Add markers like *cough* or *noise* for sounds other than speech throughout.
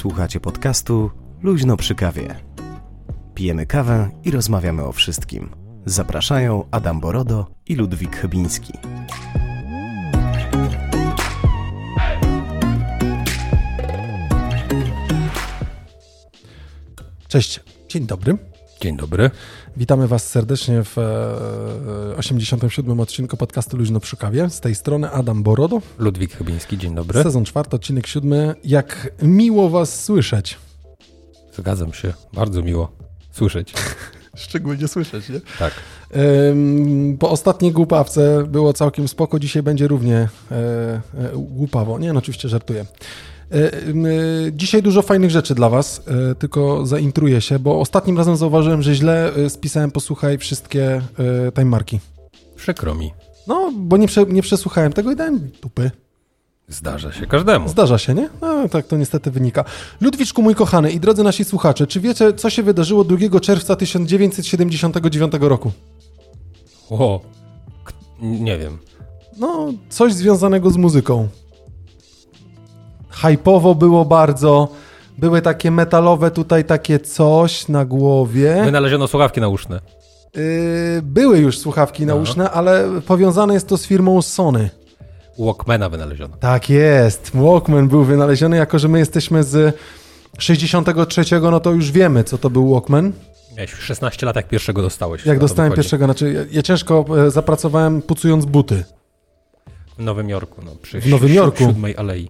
Słuchacie podcastu Luźno przy kawie. Pijemy kawę i rozmawiamy o wszystkim. Zapraszają Adam Borodo i Ludwik Chybiński. Cześć, dzień dobry. Dzień dobry. Witamy Was serdecznie w e, 87. odcinku podcastu Luźno przy kawie. Z tej strony Adam Borodo. Ludwik Chybiński, dzień dobry. Sezon czwarty, odcinek siódmy. Jak miło Was słyszeć. Zgadzam się, bardzo miło słyszeć. *laughs* Szczególnie słyszeć, nie? Tak. Po ostatniej głupawce było całkiem spoko, dzisiaj będzie równie e, e, głupawo. Nie, no oczywiście żartuję. E, e, Dzisiaj dużo fajnych rzeczy dla Was, e, tylko zaintruję się, bo ostatnim razem zauważyłem, że źle spisałem, posłuchaj, wszystkie e, time marki. Przykro mi. No, bo nie, prze, nie przesłuchałem tego i dałem dupy. Zdarza się każdemu. Zdarza się, nie? No, tak to niestety wynika. Ludwiczku, mój kochany i drodzy nasi słuchacze, czy wiecie, co się wydarzyło 2 czerwca 1979 roku? O, nie wiem. No, coś związanego z muzyką. Hypowo było bardzo. Były takie metalowe tutaj takie coś na głowie. Wynaleziono słuchawki nauszne. Yy, były już słuchawki nauszne, ale powiązane jest to z firmą Sony. Walkmana wynaleziono. Tak jest. Walkman był wynaleziony, jako że my jesteśmy z 63, no to już wiemy, co to był Walkman. Miałeś 16 lat, jak pierwszego dostałeś. Jak dostałem wychodzi. pierwszego, znaczy ja, ja ciężko e, zapracowałem pucując buty. W Nowym Jorku, no. Przy W Nowym Jorku. siódmej alei.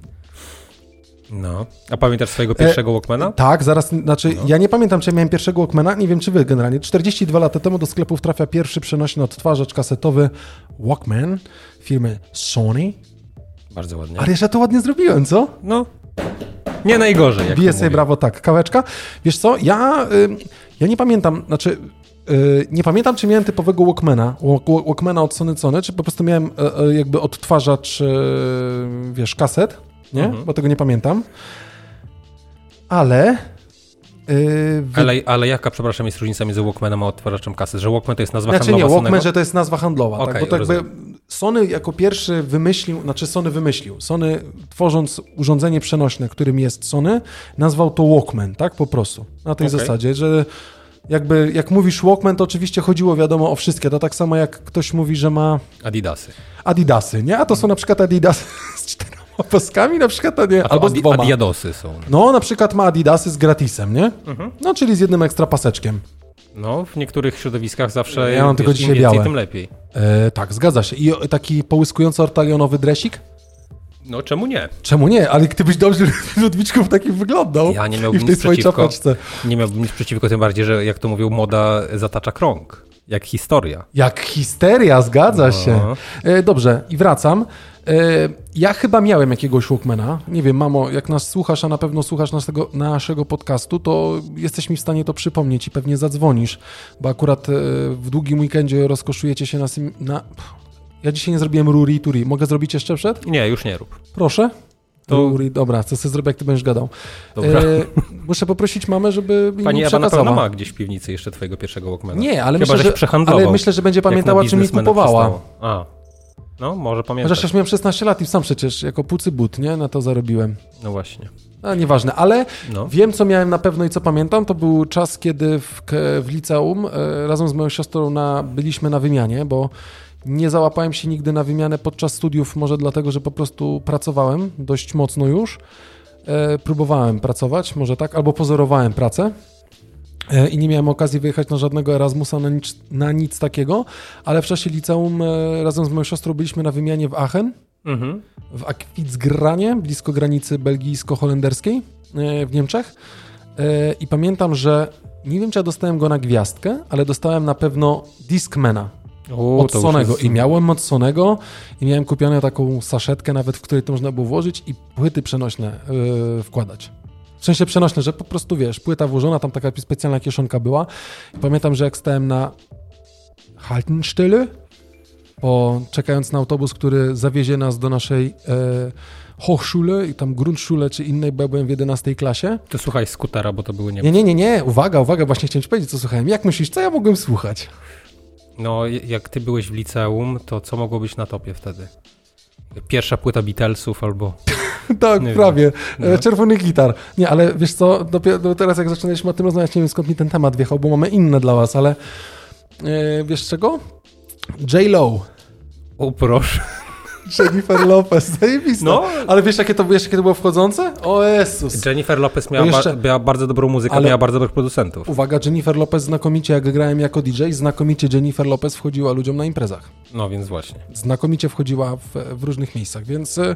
No. A pamiętasz swojego pierwszego Walkmana? Tak, zaraz, znaczy ja nie pamiętam, czy ja miałem pierwszego Walkmana, nie wiem, czy wy generalnie. 42 lata temu do sklepów trafia pierwszy przenośny odtwarzacz kasetowy Walkman firmy Sony. Bardzo ładnie. Ale ja to ładnie zrobiłem, co? No. Nie najgorzej, jak mówią. brawo, tak, kaweczka. Wiesz co, ja, y, ja nie pamiętam, znaczy y, nie pamiętam, czy miałem typowego Walkmana, Walk- Walkmana od Sony Sony, czy po prostu miałem e, e, jakby odtwarzacz, y, wiesz, kaset, nie? Mhm. Bo tego nie pamiętam. Ale Yy, wy... ale, ale, jaka, przepraszam, jest różnica między Walkmanem a odtwarzaczem kasy? Że Walkman to jest nazwa znaczy, handlowa? Nie, Walkman, że to jest nazwa handlowa. Okay, tak, bo to jakby Sony jako pierwszy wymyślił, znaczy Sony wymyślił, Sony tworząc urządzenie przenośne, którym jest Sony, nazwał to Walkman, tak, po prostu. Na tej okay. zasadzie, że jakby jak mówisz Walkman, to oczywiście chodziło wiadomo o wszystkie. To tak samo jak ktoś mówi, że ma... Adidasy. Adidasy, nie? A to są na przykład Adidasy *laughs* z 4 opaskami na przykład, a nie, a albo adi- Adidasy są. No, na przykład ma Adidasy z gratisem, nie? Mhm. No, czyli z jednym ekstra paseczkiem. No, w niektórych środowiskach zawsze ja mam tylko dzisiaj im więcej, białe. tym lepiej. E, tak, zgadza się. I taki połyskujący ortalionowy dresik? No, czemu nie? Czemu nie? Ale gdybyś dobrze *laughs* Ludwiczków takich wyglądał. Ja nie miałbym i w tej swojej. Nie miałbym nic przeciwko, tym bardziej, że jak to mówił, moda zatacza krąg. Jak historia. Jak histeria, zgadza No. się. E, dobrze, i wracam. E, ja chyba miałem jakiegoś Walkmana. Nie wiem, mamo, jak nas słuchasz, a na pewno słuchasz naszego, naszego podcastu, to jesteś mi w stanie to przypomnieć i pewnie zadzwonisz, bo akurat e, w długim weekendzie rozkoszujecie się na... Sim, na... Ja dzisiaj nie zrobiłem Ruri i Turi. Mogę zrobić jeszcze przed? Nie, już nie rób. Proszę? To- dobra, co sobie zrobię, jak ty będziesz gadał. Dobra. E, muszę poprosić mamę, żeby mi Pani Ewa na pewno ma gdzieś w piwnicy jeszcze twojego pierwszego Walkmana. Nie, ale Chyba, myślę, że, ale myślę, że będzie pamiętała, czym mi kupowała. A, no może Chociaż pamiętać. też miałem 16 lat i sam przecież jako pucy but, nie? Na to zarobiłem. No właśnie. A nieważne, ale No. wiem, co miałem na pewno i co pamiętam. To był czas, kiedy w, w liceum e, razem z moją siostrą na, byliśmy na wymianie, bo nie załapałem się nigdy na wymianę podczas studiów, może dlatego, że po prostu pracowałem dość mocno już. E, próbowałem pracować, może tak, albo pozorowałem pracę. E, I nie miałem okazji wyjechać na żadnego Erasmusa, na nic, na nic takiego, ale w czasie liceum e, razem z moją siostrą byliśmy na wymianie w Aachen Mhm. w Akwicgranie, blisko granicy belgijsko-holenderskiej e, w Niemczech. I pamiętam, że nie wiem, czy ja dostałem go na gwiazdkę, ale dostałem na pewno Discmana O, od to już Sonego. jest- I miałem od Sonego i miałem kupioną taką saszetkę nawet, w której to można było włożyć i płyty przenośne e, wkładać. W sensie przenośne, że po prostu wiesz, płyta włożona, tam taka specjalna kieszonka była. I pamiętam, że jak stałem na Haltenstelle, po, czekając na autobus, który zawiezie nas do naszej e, Hochschule i tam Grundschule czy innej, bo ja byłem w 11 klasie. To słuchaj skutera, bo to były nie... Nie, nie, nie, nie, uwaga, uwaga, właśnie chciałem ci powiedzieć, co słuchałem. Jak myślisz, co ja mogłem słuchać? No, jak ty byłeś w liceum, to co mogło być na topie wtedy? Pierwsza płyta Beatlesów albo... *laughs* tak, Nie prawie. No. E, Czerwony gitar. Nie, ale wiesz co, dopiero no teraz jak zaczynaliśmy o tym rozmawiać, nie wiem skąd mi ten temat wjechał, bo mamy inne dla was, ale e, wiesz czego? J-Lo. O proszę. Jennifer Lopez, *laughs* zajebista. No. Ale wiesz jakie, to, wiesz, jakie to było wchodzące? O Jezus. Jennifer Lopez miała, jeszcze- ba- miała bardzo dobrą muzykę, Ale- miała bardzo dobrych producentów. Uwaga, Jennifer Lopez znakomicie, jak grałem jako DJ, znakomicie Jennifer Lopez wchodziła ludziom na imprezach. No więc właśnie. znakomicie wchodziła w, w różnych miejscach, więc yy,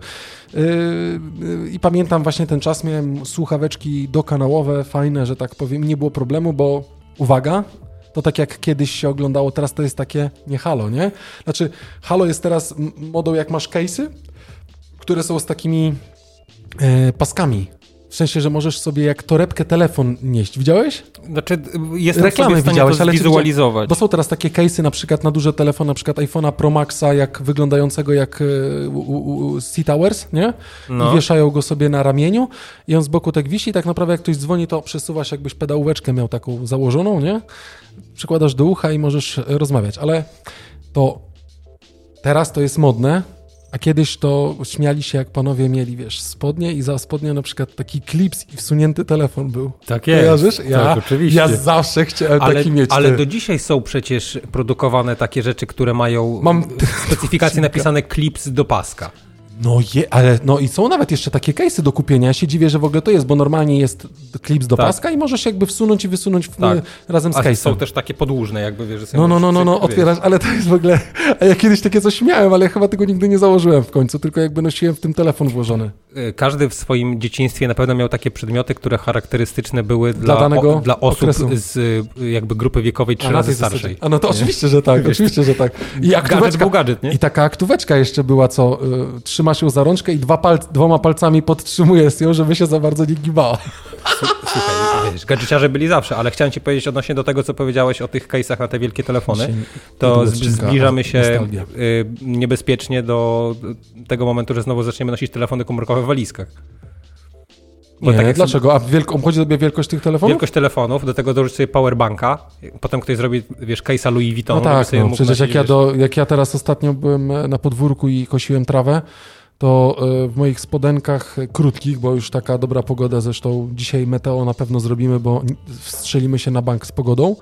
yy, i pamiętam właśnie ten czas, miałem słuchaweczki dokanałowe, fajne, że tak powiem, nie było problemu, bo uwaga, to tak jak kiedyś się oglądało, teraz to jest takie nie halo, nie? Znaczy, halo jest teraz modą jak masz case'y, które są z takimi e, paskami. W sensie, że możesz sobie jak torebkę telefon nieść. Widziałeś? Znaczy, jestem Reklamy sobie widziałeś, ale czy zwizualizować. Bo są teraz takie case'y na przykład na duże telefony, na przykład iPhone'a Pro Maxa, jak wyglądającego jak e, u, u, u Sea Towers, nie? No. I wieszają go sobie na ramieniu i on z boku tak wisi i tak naprawdę jak ktoś dzwoni, to przesuwasz jakbyś pedałóweczkę miał taką założoną, nie? Przykładasz do ucha i możesz rozmawiać, ale to teraz to jest modne, a kiedyś to śmiali się, jak panowie mieli, wiesz, spodnie i za spodnie na przykład taki klips i wsunięty telefon był. Tak jest. Kojarzysz? Ja, tak, oczywiście. ja zawsze chciałem ale, taki mieć. ale ty. do dzisiaj są przecież produkowane takie rzeczy, które mają Mam- w specyfikacji *laughs* napisane klips do paska. No je, ale no i są nawet jeszcze takie case'y do kupienia. Ja się dziwię, że w ogóle to jest, bo normalnie jest klips do Tak. paska i możesz jakby wsunąć i wysunąć w, Tak. razem z case'em. są też takie podłużne, jakby wiesz, że sobie No, no, no, no, no, otwierasz, ale to jest w ogóle... A ja kiedyś takie coś miałem, ale chyba tego nigdy nie założyłem w końcu, tylko jakby nosiłem w tym telefon włożony. Y, Każdy w swoim dzieciństwie na pewno miał takie przedmioty, które charakterystyczne były dla, danego o, dla osób okresu. z y, jakby grupy wiekowej trzy razy starszej. A no to oczywiście, że tak, oczywiście, że tak. I Gadżet był gadżet, nie? I taka aktóweczka jeszcze była, co y, trzymasz ją za rączkę i dwa pal, dwoma palcami podtrzymujesz ją, żeby się za bardzo nie gibała. Słuchaj, wiesz, gadżeciarze byli zawsze, ale chciałem ci powiedzieć odnośnie do tego, co powiedziałeś o tych case'ach na te wielkie telefony, to zbliżamy się y, niebezpiecznie do tego momentu, że znowu zaczniemy nosić telefony komórkowe w walizkach. Bo Nie, tak dlaczego? A wielko, obchodzi sobie wielkość tych telefonów? Wielkość telefonów, do tego dorzuć sobie powerbanka, potem ktoś zrobi, wiesz, case'a Louis Vuitton, No tak, no, przecież jak ja, do, jak ja teraz ostatnio byłem e, na podwórku i kosiłem trawę, to e, w moich spodenkach krótkich, bo już taka dobra pogoda, zresztą dzisiaj meteo na pewno zrobimy, bo wstrzelimy się na bank z pogodą,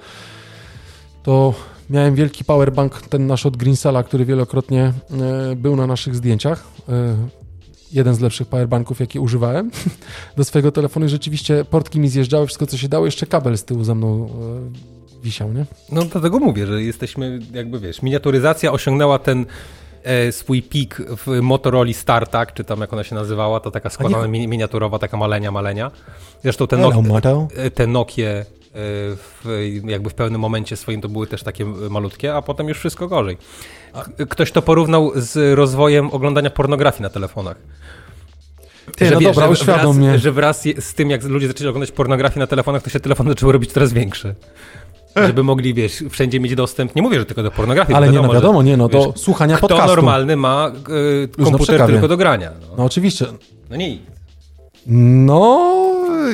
to miałem wielki powerbank, ten nasz od Greensela, który wielokrotnie e, był na naszych zdjęciach. Jeden z lepszych powerbanków, jakie używałem *laughs* do swojego telefonu i rzeczywiście portki mi zjeżdżały, wszystko co się dało, jeszcze kabel z tyłu za mną e, wisiał, nie? No dlatego mówię, że jesteśmy, jakby wiesz, miniaturyzacja osiągnęła ten e, swój pik w Motorola StarTAC, czy tam jak ona się nazywała, to taka składana mini- miniaturowa, taka malenia, malenia. Zresztą te, Hello, Nok- e, te Nokie w, jakby w pewnym momencie swoim to były też takie malutkie, a potem już wszystko gorzej. Ktoś to porównał z rozwojem oglądania pornografii na telefonach. Ty, no dobra, uświadom wraz, mnie. że wraz z tym, jak ludzie zaczęli oglądać pornografię na telefonach, to się telefony *laughs* zaczęły robić coraz większe. Żeby mogli, wiesz, wszędzie mieć dostęp. Nie mówię, że tylko do pornografii. Ale bo nie, no że, wiadomo, nie, no do wiesz, słuchania Kto podcastu. normalny ma y, komputer tylko do grania? No, No oczywiście. no nie. No,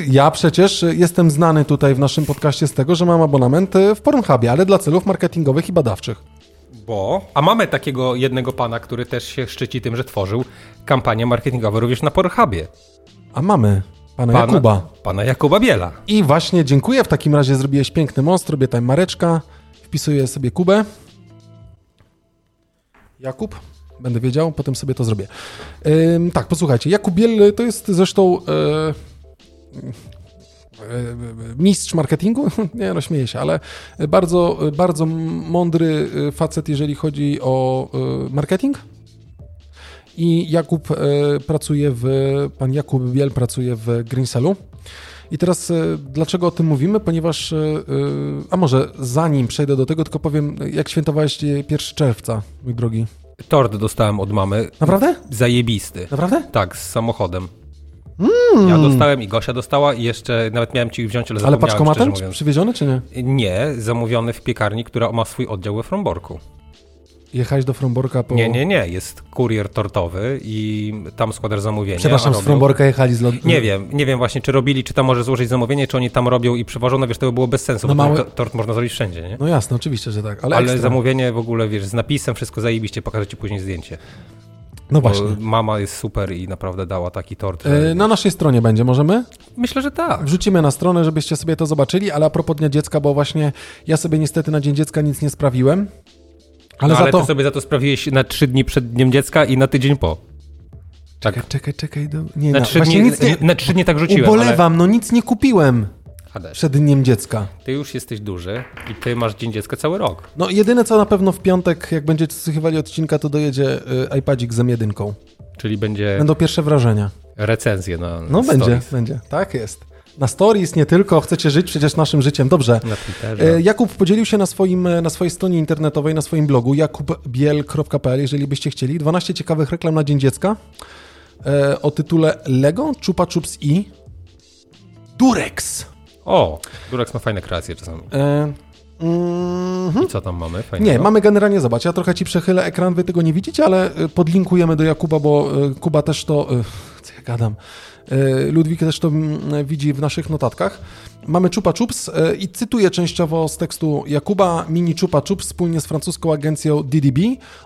ja przecież jestem znany tutaj w naszym podcaście z tego, że mam abonament w Pornhubie, ale dla celów marketingowych i badawczych. Bo, a mamy takiego jednego pana, który też się szczyci tym, że tworzył kampanię marketingową również na Pornhubie. A mamy pana, Jakuba. Pana Jakuba Biela. I właśnie dziękuję. W takim razie zrobiłeś piękny most, robię tam mareczka, wpisuję sobie Kubę. Jakub, będę wiedział, potem sobie to zrobię. Ym, tak, posłuchajcie, Jakub Biel to jest zresztą e, e, mistrz marketingu, *laughs* nie no śmieję się, ale bardzo, bardzo mądry facet, jeżeli chodzi o e, marketing. I Jakub e, pracuje w, pan Jakub Biel pracuje w Greenselu. I teraz e, dlaczego o tym mówimy? Ponieważ, e, e, a może zanim przejdę do tego, tylko powiem, jak świętowałeś e, 1 czerwca, mój drogi. Tort dostałem od mamy. Naprawdę? Zajebisty. Naprawdę? Tak, z samochodem. Mm. Ja dostałem i Gosia dostała i jeszcze nawet miałem ci wziąć, ale Ale paczkomatem mówiąc. przywieziony, czy nie? Nie, zamówiony w piekarni, która ma swój oddział we Fromborku. Jechałeś do Fromborka po... Nie, nie, nie, jest kurier tortowy i tam składasz zamówienie. Przepraszam, a z robią- Fromborka jechali z lot... Nie wiem, nie wiem właśnie, czy robili, czy tam może złożyć zamówienie, czy oni tam robią i przywożą, no wiesz, to by było bez sensu, No bo małe- tort można zrobić wszędzie, nie? No jasne, oczywiście, że tak, ale, Ale zamówienie w ogóle, wiesz, z napisem, wszystko zajebiście, pokażę ci później zdjęcie. No właśnie. mama jest super i naprawdę dała taki tort. E, że- Na naszej stronie będzie, możemy? Myślę, że tak. Wrzucimy na stronę, żebyście sobie to zobaczyli, ale a propos Dnia Dziecka, bo właśnie ja sobie niestety na Dzień Dziecka nic nie sprawiłem. Ale Ale, no, za ale to... ty sobie za to sprawiłeś na trzy dni przed Dniem Dziecka i na tydzień po. Tak. Czekaj, czekaj, czekaj. Do... Nie, Na no, trzy, dni, nie... na trzy dni tak rzuciłem, Ubolewam, no nic nie kupiłem przed Dniem Dziecka. ty już jesteś duży i ty masz Dzień Dziecka cały rok. No jedyne co na pewno w piątek, jak będziecie słuchali odcinka, to dojedzie y, iPadzik z M1. Czyli będzie Będą pierwsze wrażenia. recenzje na No będzie, stories, będzie. Tak jest. Na stories nie tylko, chcecie żyć przecież naszym życiem. Dobrze. na Twitterze. E, Jakub podzielił się na, swoim, e, na swojej stronie internetowej, na swoim blogu jakubbiel.pl, jeżeli byście chcieli. 12 ciekawych reklam na Dzień Dziecka e, o tytule Lego, Chupa Chups i Durex. O, Durex ma fajne kreacje czasami. E, mhm. I co tam mamy? Fajnego? Nie, mamy generalnie, zobacz, ja trochę ci przechylę ekran, wy tego nie widzicie, ale e, podlinkujemy do Jakuba, bo e, Kuba też to, e, co ja gadam, Ludwik też to mm, widzi w naszych notatkach. Mamy Chupa Chups e, i cytuję częściowo z tekstu Jakuba. Mini Chupa Chups wspólnie z francuską agencją DDB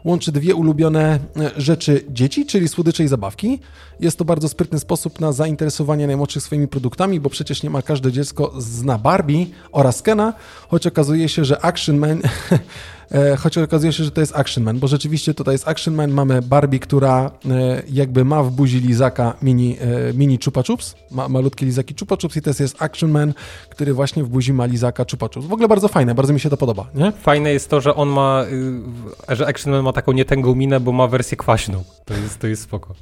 łączy dwie ulubione e, rzeczy dzieci, czyli słodycze i zabawki. Jest to bardzo sprytny sposób na zainteresowanie najmłodszych swoimi produktami, bo przecież niemal każde dziecko zna Barbie oraz Kena, choć okazuje się, że Action Man *laughs* Choć okazuje się, że to jest Action Man, bo rzeczywiście tutaj jest Action Man, mamy Barbie, która e, jakby ma w buzi lizaka mini, e, mini Chupa Chups, ma, malutkie lizaki Chupa Chups i teraz jest Action Man, który właśnie w buzi ma lizaka Chupa Chups. W ogóle bardzo fajne, bardzo mi się to podoba, nie? Fajne jest to, że on ma, y, że Action Man ma taką nietęgą minę, bo ma wersję kwaśną. To jest, to jest spoko.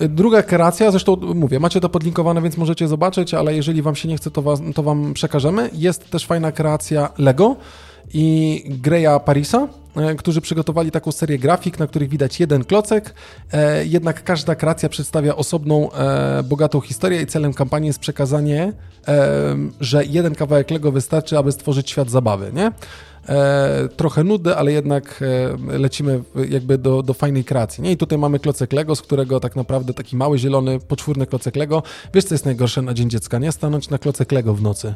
E, Druga kreacja, zresztą mówię, macie to podlinkowane, więc możecie zobaczyć, ale jeżeli wam się nie chce, to, was, to wam przekażemy. Jest też fajna kreacja Lego i Greya Parisa, e, którzy przygotowali taką serię grafik, na których widać jeden klocek, e, jednak każda kreacja przedstawia osobną, e, bogatą historię i celem kampanii jest przekazanie, że jeden kawałek Lego wystarczy, aby stworzyć świat zabawy, nie? E, trochę nudy, ale jednak e, lecimy jakby do, do fajnej kreacji. Nie? I tutaj mamy klocek Lego, z którego tak naprawdę taki mały, zielony, poczwórny klocek Lego. Wiesz, co jest najgorsze na Dzień Dziecka, nie? Stanąć na klocek Lego w nocy.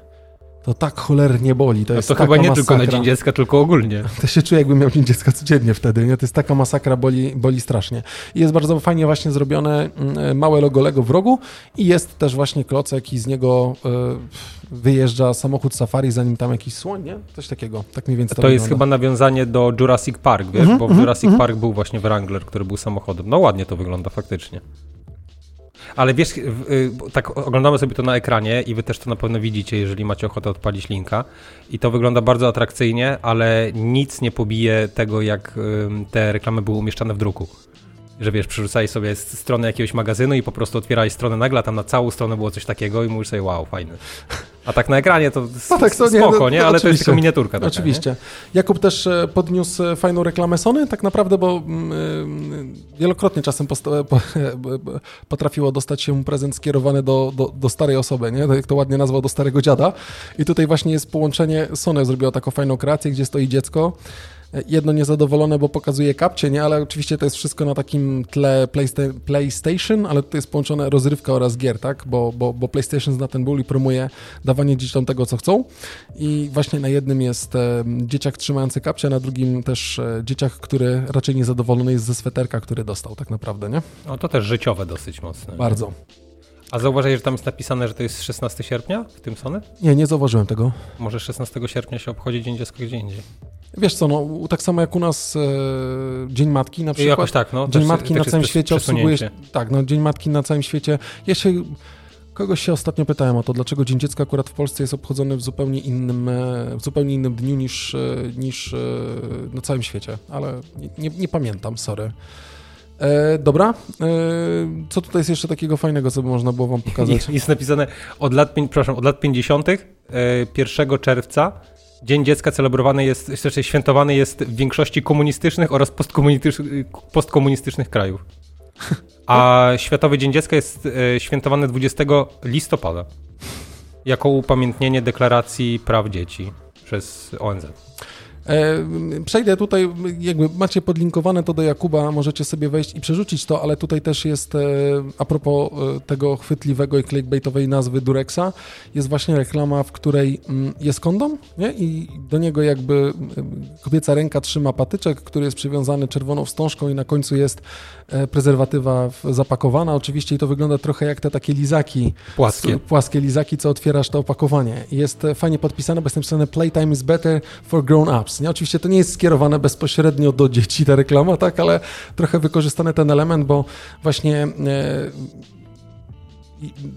To tak cholernie boli. To jest to chyba nie masakra. tylko na Dzień Dziecka, tylko ogólnie. *laughs* To się czuję, jakbym miał Dzień Dziecka codziennie wtedy, nie? To jest taka masakra, boli, boli strasznie. I jest bardzo fajnie właśnie zrobione mm, małe logo Lego w rogu i jest też właśnie klocek i z niego e, wyjeżdża samochód safari, zanim tam jakiś słoń, nie? Coś takiego. Tak mniej więcej To jest wygląda. chyba nawiązanie do Jurassic Park, wiesz, Mhm, bo w Jurassic Park był właśnie Wrangler, który był samochodem. No ładnie to wygląda faktycznie. Ale wiesz, y, tak oglądamy sobie to na ekranie i wy też to na pewno widzicie, jeżeli macie ochotę odpalić linka. I to wygląda bardzo atrakcyjnie, ale nic nie pobije tego, jak te reklamy były umieszczane w druku. Że wiesz, przerzucałeś sobie z strony jakiegoś magazynu i po prostu otwierałeś stronę nagle, a tam na całą stronę było coś takiego i mówisz sobie, wow, fajny. A tak na ekranie to No tak, to nie, spoko, no, nie? no Ale to jest tylko miniaturka taka, Oczywiście. Jakub też e, podniósł e, fajną reklamę Sony, tak naprawdę, bo e, wielokrotnie czasem posta- po, *laughs* potrafiło dostać się prezent skierowany do, do, do starej osoby, nie? Tak Jak to ładnie nazwał, do starego dziada. I tutaj właśnie jest połączenie, Sony zrobiła taką fajną kreację, gdzie stoi dziecko, jedno niezadowolone, bo pokazuje kapcie, nie? Ale oczywiście to jest wszystko na takim tle Playsta- PlayStation, ale tutaj jest połączone rozrywka oraz gier, tak? Bo, bo, bo PlayStation zna ten ból i promuje dawanie dzieciom tego, co chcą. I właśnie na jednym jest dzieciak trzymający kapcie, a na drugim też e, dzieciak, który raczej niezadowolony jest ze sweterka, który dostał tak naprawdę, nie? No to też życiowe dosyć mocne. Bardzo. A zauważaj, że tam jest napisane, że to jest 16 sierpnia w tym Sony? Nie, nie zauważyłem tego. Może 16 sierpnia się obchodzi Dzień Dziecka gdzie indziej. Wiesz co, no tak samo jak u nas e, Dzień Matki na przykład. jakoś tak, no. Dzień też- Matki też na całym świecie obsługuje... Tak, no Dzień Matki na całym świecie. Ja się... Kogoś się ostatnio pytałem o to, dlaczego Dzień Dziecka akurat w Polsce jest obchodzony w zupełnie innym, e, w zupełnie innym dniu niż, e, niż e, na całym świecie, ale nie, nie pamiętam, sorry. E, dobra, e, co tutaj jest jeszcze takiego fajnego, co by można było wam pokazać? Jest napisane od lat, przepraszam, od lat 50. e, 1 czerwca Dzień Dziecka celebrowany jest, znaczy świętowany jest w większości komunistycznych oraz postkomunistycznych, postkomunistycznych krajów. A Światowy Dzień Dziecka jest e, świętowany 20 listopada jako upamiętnienie deklaracji praw dzieci przez ONZ. E, przejdę tutaj, jakby macie podlinkowane to do Jakuba, możecie sobie wejść i przerzucić to, ale tutaj też jest, e, a propos e, tego chwytliwego i clickbaitowej nazwy Durexa, jest właśnie reklama, w której mm, jest kondom nie? i do niego jakby mm, kobieca ręka trzyma patyczek, który jest przywiązany czerwoną wstążką i na końcu jest prezerwatywa zapakowana. Oczywiście i to wygląda trochę jak te takie lizaki. Płaskie. Płaskie lizaki, co otwierasz to opakowanie. Jest fajnie podpisane, bo jest napisane Playtime is better for grown-ups. Nie? Oczywiście to nie jest skierowane bezpośrednio do dzieci ta reklama, tak, ale trochę wykorzystany ten element, bo właśnie e,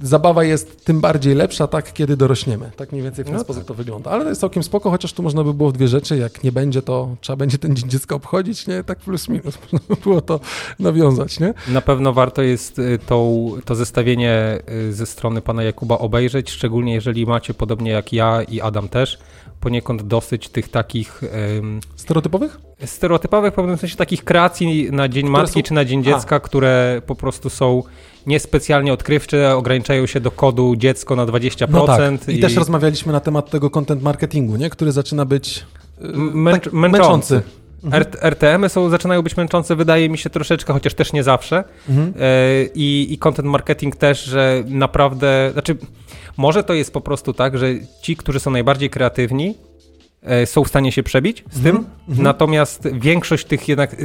zabawa jest tym bardziej lepsza, tak, kiedy dorośniemy. Tak mniej więcej w ten no sposób tak. to wygląda. Ale to jest całkiem spoko, chociaż tu można by było w dwie rzeczy. Jak nie będzie, to trzeba będzie ten dzień dziecka obchodzić, nie? Tak plus minus. *laughs* Można by było to nawiązać, nie? Na pewno warto jest y, tą, to zestawienie y, ze strony pana Jakuba obejrzeć, szczególnie jeżeli macie, podobnie jak ja i Adam też, poniekąd dosyć tych takich... Um, stereotypowych? Stereotypowych, w pewnym sensie takich kreacji na Dzień które Matki są... czy na Dzień Dziecka, A. które po prostu są niespecjalnie odkrywcze, ograniczają się do kodu dziecko na 20%. No tak. I, I też rozmawialiśmy na temat tego content marketingu, nie? który zaczyna być yy, Męcz, tak, męczący. męczący. Mhm. RTM-y są, zaczynają być męczące, wydaje mi się troszeczkę, chociaż też nie zawsze. Mhm. E, I, I content marketing też, że naprawdę, znaczy może to jest po prostu tak, że ci, którzy są najbardziej kreatywni, są w stanie się przebić z tym, mm -hmm. natomiast większość tych jednak, e,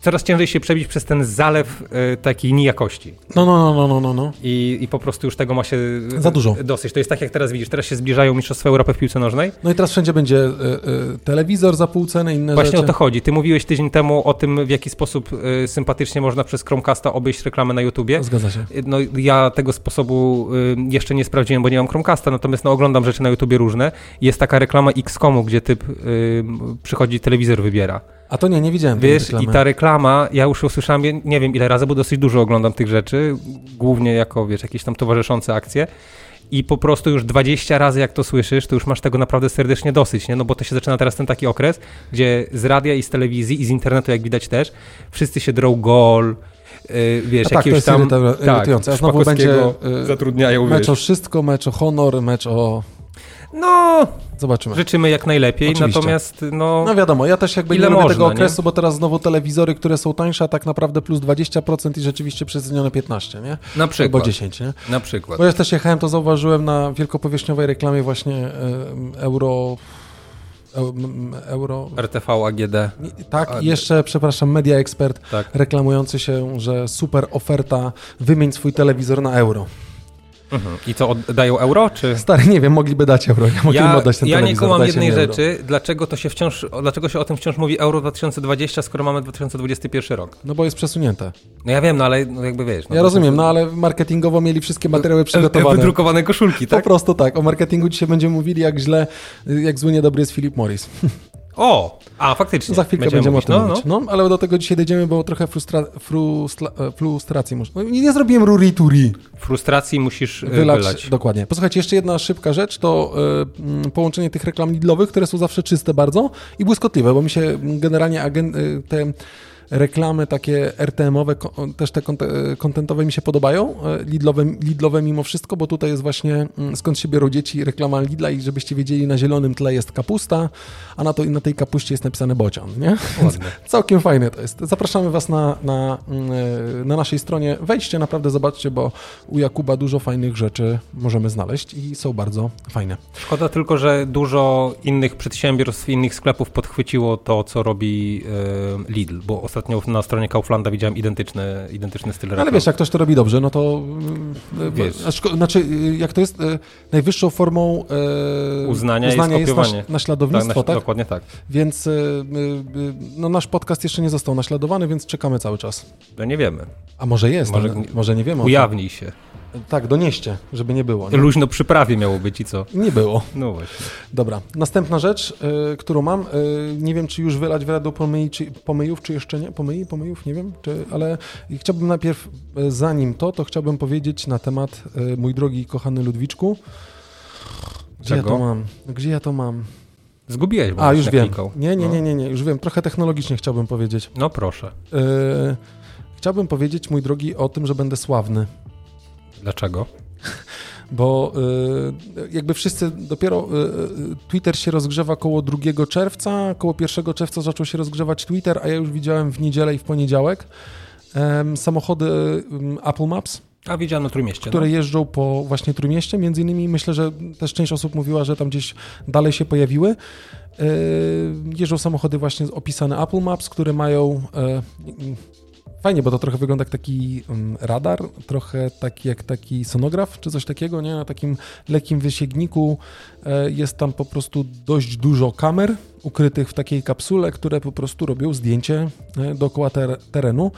coraz ciężej się przebić przez ten zalew e, takiej nijakości. No, no, no, no, no, no. I, I po prostu już tego ma się Za dużo. dosyć. To jest tak, jak teraz widzisz, teraz się zbliżają Mistrzostwa Europy w piłce nożnej. No i teraz wszędzie będzie y, y, telewizor za pół ceny, inne Właśnie rzeczy. o to chodzi. Ty mówiłeś tydzień temu o tym, w jaki sposób y, sympatycznie można przez Chromecasta obejść reklamę na YouTubie. Zgadza się. No ja tego sposobu jeszcze nie sprawdziłem, bo nie mam Chromecasta, natomiast no, oglądam rzeczy na YouTubie różne. Jest taka reklama X-Komu, gdzie typ przychodzi telewizor wybiera. A to nie, nie widziałem. Wiesz, i ta reklama, ja już usłyszałem, nie wiem ile razy, bo dosyć dużo oglądam tych rzeczy, głównie jako, wiesz, jakieś tam towarzyszące akcje. I po prostu już 20 razy, jak to słyszysz, to już masz tego naprawdę serdecznie dosyć, nie? No bo to się zaczyna teraz ten taki okres, gdzie z radia i z telewizji i z internetu, jak widać też, wszyscy się drą gol, Yy, wiesz, A tak, jakiegoś to jest tam irytujące. Tak, znowu będzie yy, zatrudniają, mecz wiesz. o wszystko, mecz o honor, mecz o no, Zobaczymy. Życzymy jak najlepiej, Oczywiście. natomiast no... No wiadomo, ja też jakby ile nie tego okresu, nie? bo teraz znowu telewizory, które są tańsze, a tak naprawdę plus 20% i rzeczywiście przecenione 15, nie? Na przykład. Albo 10, nie? Na przykład. Bo ja też jechałem, to zauważyłem na wielkopowierzchniowej reklamie właśnie euro... Euro. RTV AGD. Tak, i jeszcze, przepraszam, Media Expert tak. reklamujący się, że super oferta, wymień swój telewizor na euro. Mhm. I co, dają euro, czy? Stary, nie wiem, mogliby dać euro. Ja, ja, oddać ten ja nie kumam jednej rzeczy, euro. dlaczego to się wciąż, dlaczego się o tym wciąż mówi euro 2020, skoro mamy 2021 rok? No bo jest przesunięte. No ja wiem, no ale no jakby wiesz. No ja rozumiem, no ale marketingowo mieli wszystkie materiały przygotowane. Wydrukowane koszulki, tak? Po prostu tak. O marketingu dzisiaj będziemy mówili, jak źle, jak zły niedobry jest Philip Morris. *laughs* O, a faktycznie. Za chwilkę będziemy, będziemy o tym no, mówić. No. no. ale do tego dzisiaj dojdziemy, bo trochę frustra frustra e, frustracji muszę. No, nie zrobiłem ruri turi. Frustracji musisz e, wylać. wylać. Dokładnie. Posłuchajcie, jeszcze jedna szybka rzecz, to y, połączenie tych reklam Lidlowych, które są zawsze czyste bardzo i błyskotliwe, bo mi się generalnie agen, te reklamy takie RTM-owe, też te kontentowe mi się podobają, e, Lidlowe, Lidlowe mimo wszystko, bo tutaj jest właśnie mm, skąd się biorą dzieci reklama Lidla i żebyście wiedzieli, na zielonym tle jest kapusta, a na, to, na tej kapuście jest napisane bocian, nie? Całkiem fajne to jest. Zapraszamy Was na, na, mm, e, na naszej stronie. Wejdźcie, naprawdę zobaczcie, bo u Jakuba dużo fajnych rzeczy możemy znaleźć i są bardzo fajne. Szkoda tylko, że dużo innych przedsiębiorstw, innych sklepów podchwyciło to, co robi e, Lidl, bo ostatnio ostatnio na stronie Kauflanda widziałem identyczny, identyczny styl reklam. Ale wiesz, jak ktoś to robi dobrze, no to mm, wiesz. Znaczy, jak to jest e, najwyższą formą e, uznania, uznania jest, jest naś, naśladownictwo, tak, tak? Dokładnie tak. Więc e, no, nasz podcast jeszcze nie został naśladowany, więc czekamy cały czas. No nie wiemy. A może jest, może, może nie wiemy. Ujawnij się. Tak, donieście, żeby nie było. Nie? Luźno przy prawie miało być i co? Nie było. No właśnie. Dobra, następna rzecz, y, którą mam, y, nie wiem, czy już wylać w radę pomyj, czy, pomyjów, czy jeszcze nie. Pomyj, pomyjów, nie wiem, czy, ale chciałbym najpierw, y, zanim to, to chciałbym powiedzieć na temat, y, mój drogi, kochany Ludwiczku. Gdzie Czego? ja to mam? Gdzie ja to mam? Zgubiłeś, bo A, już wiem. Nie, nie, nie, nie, nie, już wiem. Trochę technologicznie chciałbym powiedzieć. No proszę. Y, chciałbym powiedzieć, mój drogi, o tym, że będę sławny. Dlaczego? bo y, jakby wszyscy dopiero y, y, Twitter się rozgrzewa koło 2 czerwca, koło 1 czerwca zaczął się rozgrzewać Twitter, a ja już widziałem w niedzielę i w poniedziałek samochody Apple Maps, A widziałem na Trójmieście. które no. jeżdżą po właśnie Trójmieście. Między innymi myślę, że też część osób mówiła, że tam gdzieś dalej się pojawiły. Jeżdżą samochody właśnie opisane Apple Maps, które mają e, fajnie, bo to trochę wygląda jak taki mm, radar, trochę taki jak taki sonograf czy coś takiego, nie? Na takim lekkim wysięgniku e, jest tam po prostu dość dużo kamer ukrytych w takiej kapsule, które po prostu robią zdjęcie e, dookoła ter terenu.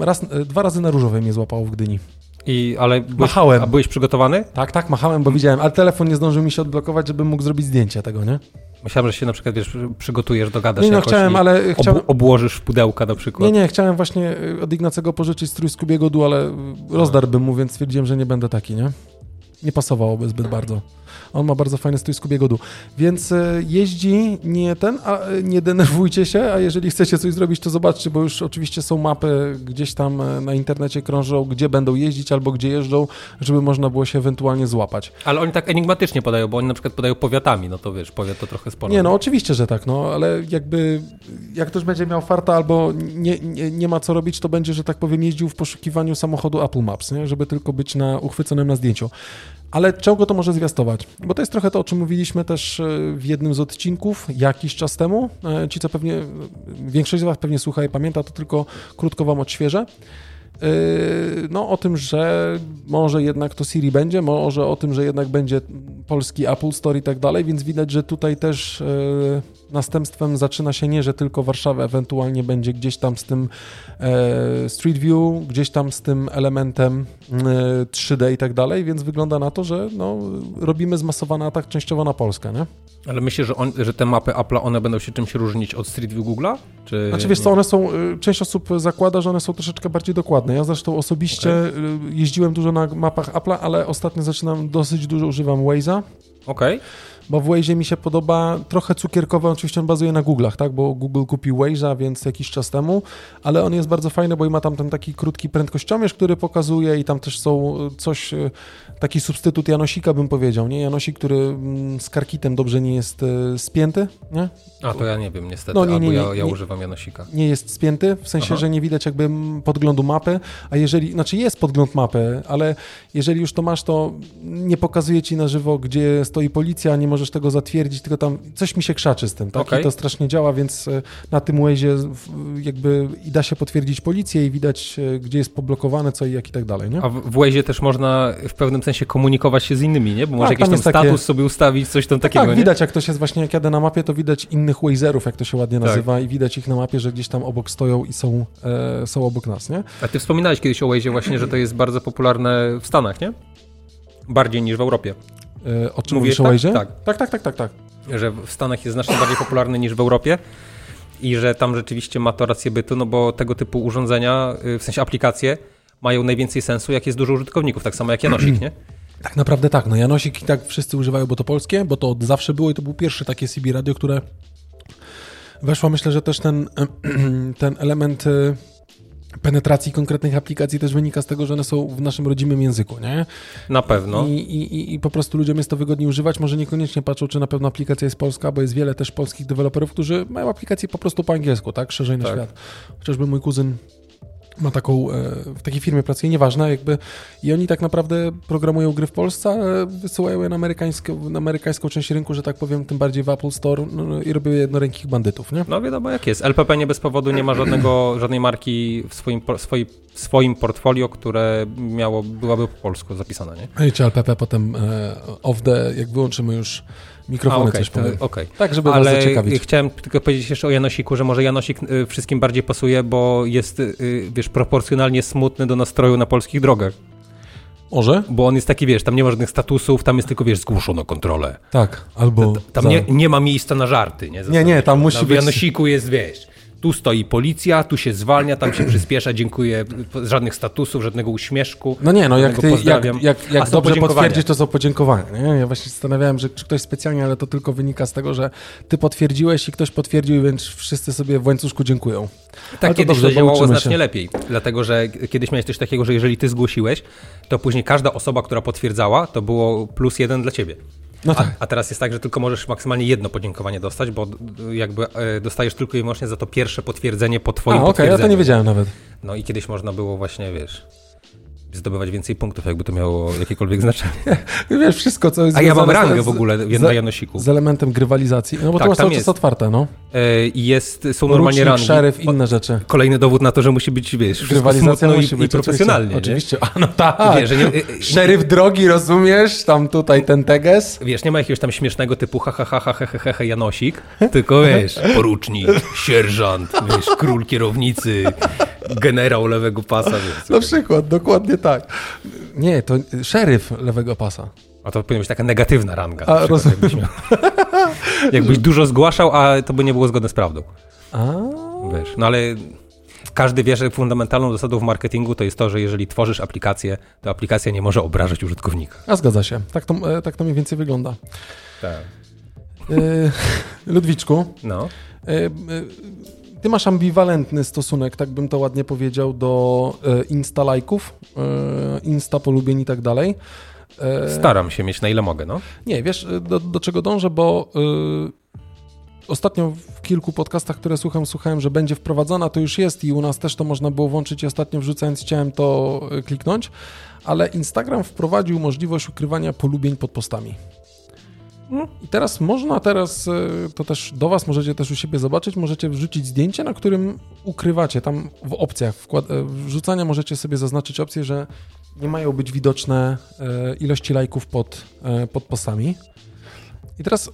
Raz, e, dwa razy na różowe mnie złapało w Gdyni. I, ale byłeś, Machałem. A byłeś przygotowany? Tak, tak, machałem, bo widziałem, ale telefon nie zdążył mi się odblokować, żebym mógł zrobić zdjęcie tego, nie? Myślałem, że się na przykład, wiesz, przygotujesz, dogadasz Nie, no jakoś chciałem, ale chciałem... obłożysz w pudełka na przykład. Nie, nie, chciałem właśnie y, od Ignacego pożyczyć strój z Kubiego Du, ale rozdarłbym mu, więc stwierdziłem, że nie będę taki, nie? Nie pasowałoby zbyt bardzo. On ma bardzo fajny strój z Kubiego Du. Więc y, jeździ nie ten, a nie denerwujcie się, a jeżeli chcecie coś zrobić, to zobaczcie, bo już oczywiście są mapy gdzieś tam y, na internecie krążą, gdzie będą jeździć albo gdzie jeżdżą, żeby można było się ewentualnie złapać. Ale oni tak enigmatycznie podają, bo oni na przykład podają powiatami, no to wiesz, powiat to trochę sporo. Nie, no oczywiście, że tak, no ale jakby jak ktoś będzie miał farta albo nie, nie, nie ma co robić, to będzie, że tak powiem, jeździł w poszukiwaniu samochodu Apple Maps, nie? żeby tylko być na uchwyconym na zdjęciu. Ale czego to może zwiastować? Bo to jest trochę to, o czym mówiliśmy też e, w jednym z odcinków jakiś czas temu. E, Ci, co pewnie, większość z Was pewnie słucha i pamięta, to tylko krótko Wam odświeżę. Yy, No, o tym, że może jednak to Siri będzie, może o tym, że jednak będzie polski Apple Store i tak dalej, więc widać, że tutaj też następstwem zaczyna się nie, że tylko Warszawa ewentualnie będzie gdzieś tam z tym e, Street View, gdzieś tam z tym elementem e, 3D i tak dalej, więc wygląda na to, że no, robimy zmasowany atak częściowo na Polskę, nie? Ale myślisz, że, on, że te mapy Apple'a, one będą się czymś różnić od Street View Google'a? Czy Znaczy wiesz nie? co, one są, y, część osób zakłada, że one są troszeczkę bardziej dokładne. Ja zresztą osobiście y, jeździłem dużo na mapach Apple'a, ale ostatnio zaczynam, dosyć dużo używam Waze'a, Okej. Bo w Waze'ie mi się podoba, trochę cukierkowy, oczywiście on bazuje na Google'ach, tak, bo Google kupił Waze'a, więc jakiś czas temu, ale on jest bardzo fajny, bo ma tam ten taki krótki prędkościomierz, który pokazuje i tam też są y, coś, y, taki substytut Janosika bym powiedział, nie? Janosik, który mm, z karkitem dobrze nie jest y, spięty, nie? A to ja nie wiem niestety, No, nie, nie, nie, ja, ja używam Janosika. nie jest spięty, w sensie, Aha. że nie widać jakby podglądu mapy, a jeżeli, znaczy jest podgląd mapy, ale jeżeli już to masz, to nie pokazuje ci na żywo, gdzie stoi policja, nie możesz tego zatwierdzić, tylko tam coś mi się krzaczy z tym, tak? Okej. I to strasznie działa, więc e, na tym Waze'ie jakby i da się potwierdzić policję i widać, e, gdzie jest poblokowane, co i jak i tak dalej, nie? A w, Waze'ie też można w pewnym sensie komunikować się z innymi, nie? Bo może Tak, jakiś tam tam status takie- sobie ustawić, coś tam takiego, tak, nie? widać jak to się właśnie, jak jadę na mapie, to widać innych Wazerów, jak to się ładnie Tak. nazywa i widać ich na mapie, że gdzieś tam obok stoją i są, e, są obok nas, nie? A ty wspominałeś kiedyś o Waze'ie właśnie, że to jest bardzo popularne w Stanach, nie? Bardziej niż w Europie. E, o czym Mówisz mówisz o tak? Tak. tak, tak, tak, tak, tak. Że w Stanach jest znacznie bardziej popularny niż w Europie i że tam rzeczywiście ma to rację bytu, no bo tego typu urządzenia, y, w sensie aplikacje, mają najwięcej sensu, jak jest dużo użytkowników, tak samo jak Janosik, nie? *clears throat* Tak naprawdę tak. No Janosik i tak wszyscy używają, bo to polskie, bo to od zawsze było i to był pierwszy takie CB radio, które weszło. Myślę, że też ten, *clears throat* ten element y, penetracji konkretnych aplikacji też wynika z tego, że one są w naszym rodzimym języku, nie? Na pewno. I, i, i- po prostu ludziom jest to wygodniej używać. Może niekoniecznie patrzą, czy na pewno aplikacja jest polska, bo jest wiele też polskich deweloperów, którzy mają aplikacje po prostu po angielsku, tak? Szerzej na Tak. świat. Chociażby mój kuzyn ma taką, e, w takiej firmie pracuje, nieważne, jakby i oni tak naprawdę programują gry w Polsce, ale wysyłają je na amerykańską, na amerykańską część rynku, że tak powiem, tym bardziej w Apple Store no, no, i robią je jednorękich bandytów, nie? No wiadomo jak jest. LPP nie bez powodu nie ma żadnego, żadnej marki w swoim, w swoim portfolio, które miało, byłaby po polsku zapisana, nie? No I czy LPP potem e, off the, jak wyłączymy już mikrofony, A, coś to- powiem. okej. Tak, żeby was Ale zaciekawić. chciałem tylko powiedzieć jeszcze o Janosiku, że może Janosik y, wszystkim bardziej pasuje, bo jest, y, wiesz, proporcjonalnie smutny do nastroju na polskich drogach. Może? Bo on jest taki, wiesz, tam nie ma żadnych statusów, tam jest tylko, wiesz, zgłoszono kontrolę. Tak, albo... Tam za- nie, nie ma miejsca na żarty, nie? Nie, nie, tam musi Na być- Janosiku jest, wiesz, tu stoi policja, tu się zwalnia, tam się przyspiesza, dziękuję, żadnych statusów, żadnego uśmieszku. No nie, no jak, ty, jak, jak, jak dobrze potwierdzisz, to są podziękowania. Nie? Ja właśnie zastanawiałem, że czy ktoś specjalnie, ale to tylko wynika z tego, że ty potwierdziłeś i ktoś potwierdził, więc wszyscy sobie w łańcuszku dziękują. Ale Tak to kiedyś dobrze, to działało pouczymy znacznie się. lepiej, dlatego że kiedyś miałeś coś takiego, że jeżeli ty zgłosiłeś, to później każda osoba, która potwierdzała, to było plus jeden dla ciebie. No A, tak. a teraz jest tak, że tylko możesz maksymalnie jedno podziękowanie dostać, bo y, jakby e, dostajesz tylko i wyłącznie za to pierwsze potwierdzenie po A, twoim okej, ja to nie wiedziałem nawet. No i kiedyś można było właśnie, wiesz, zdobywać więcej punktów, jakby to miało jakiekolwiek znaczenie. *laughs* Wiesz, wszystko, co jest A ja mam rangę w ogóle z, na Janosiku. z elementem grywalizacji. No bo Tak, to masz cały czas otwarte, no. E, I jest, są normalnie Rucznik, rangi. szeryf, inne rzeczy. Kolejny dowód na to, że musi być, wiesz, wszystko Grywalizacja smutno musi i, być i profesjonalnie. Oczywiście, oczywiście. A no tak. Wiesz, nie, *laughs* Szeryf drogi, rozumiesz? Tam tutaj ten teges. Wiesz, nie ma jakiegoś tam śmiesznego typu ha ha ha ha he, he, he, he Janosik, tylko wiesz, porucznik, sierżant, wiesz, król kierownicy, generał lewego pasa, wiesz. Na przykład, dokładnie tak. Nie, to szeryf lewego pasa. A to powinna być taka negatywna ranga. A, rozumiem. jakbyś, miał. *laughs* jakbyś dużo zgłaszał, a to by nie było zgodne z prawdą. A, Wiesz, no ale każdy wie, że fundamentalną zasadą w marketingu to jest to, że jeżeli tworzysz aplikację, to aplikacja nie może obrażać użytkownika. a zgadza się. Tak to, e, tak to mniej więcej wygląda. Tak. E, *laughs* Ludwiczku, No. e, ty masz ambiwalentny stosunek, tak bym to ładnie powiedział, do insta lajków, insta polubień i tak dalej. E, Staram się mieć na ile mogę, no. Nie, wiesz, y, do, do czego dążę, bo y, ostatnio w kilku podcastach, które słucham, słuchałem, że będzie wprowadzona, to już jest i u nas też to można było włączyć i ostatnio wrzucając chciałem to kliknąć, ale Instagram wprowadził możliwość ukrywania polubień pod postami. I teraz można teraz, to też do Was możecie też u siebie zobaczyć, możecie wrzucić zdjęcie, na którym ukrywacie, tam w opcjach wkład- e, wrzucania możecie sobie zaznaczyć opcję, że nie mają być widoczne e, ilości lajków pod, e, pod postami. I teraz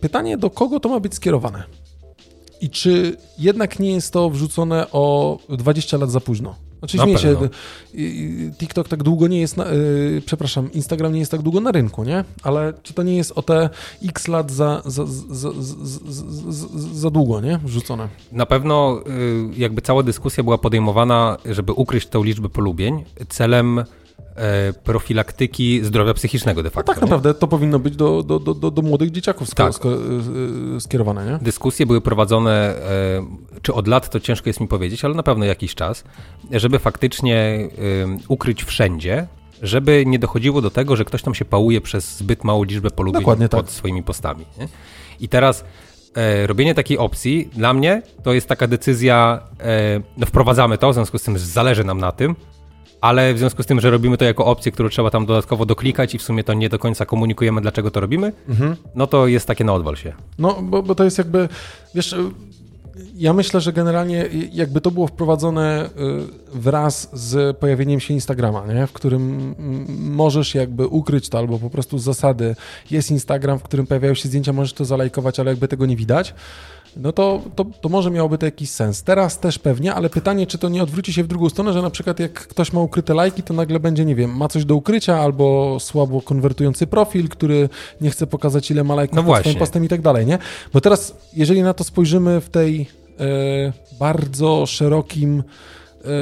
pytanie, do kogo to ma być skierowane? I czy jednak nie jest to wrzucone o 20 lat za późno? Znaczy śmieję się, y, TikTok tak długo nie jest, na, y, przepraszam, Instagram nie jest tak długo na rynku, nie? Ale czy to nie jest o te x lat za, za, za, za, długo, nie? Wrzucone. Na pewno y, jakby cała dyskusja była podejmowana, żeby ukryć tą liczbę polubień celem profilaktyki zdrowia psychicznego de No facto. tak nie? naprawdę to powinno być do, do, do, do, młodych dzieciaków Tak. y, y, skierowane, nie? Dyskusje były prowadzone, e, czy od lat, to ciężko jest mi powiedzieć, ale na pewno jakiś czas, żeby faktycznie ukryć wszędzie, żeby nie dochodziło do tego, że ktoś tam się pałuje przez zbyt małą liczbę polubień Dokładnie pod tak. swoimi postami. Nie? I teraz e, robienie takiej opcji dla mnie to jest taka decyzja, e, no wprowadzamy to, w związku z tym zależy nam na tym, ale w związku z tym, że robimy to jako opcję, którą trzeba tam dodatkowo doklikać i w sumie to nie do końca komunikujemy, dlaczego to robimy, Mhm. no to jest takie na odwal się. No, bo, bo to jest jakby, wiesz, ja myślę, że generalnie jakby to było wprowadzone y, wraz z pojawieniem się Instagrama, nie? w którym możesz jakby ukryć to, albo po prostu z zasady jest Instagram, w którym pojawiają się zdjęcia, możesz to zalajkować, ale jakby tego nie widać, no to, to, to może miałoby to jakiś sens. Teraz też pewnie, ale pytanie, czy to nie odwróci się w drugą stronę, że na przykład jak ktoś ma ukryte lajki, to nagle będzie, nie wiem, ma coś do ukrycia, albo słabo konwertujący profil, który nie chce pokazać, ile ma lajków No pod swoim postem i tak dalej, nie? Bo teraz, jeżeli na to spojrzymy w tej e, bardzo szerokim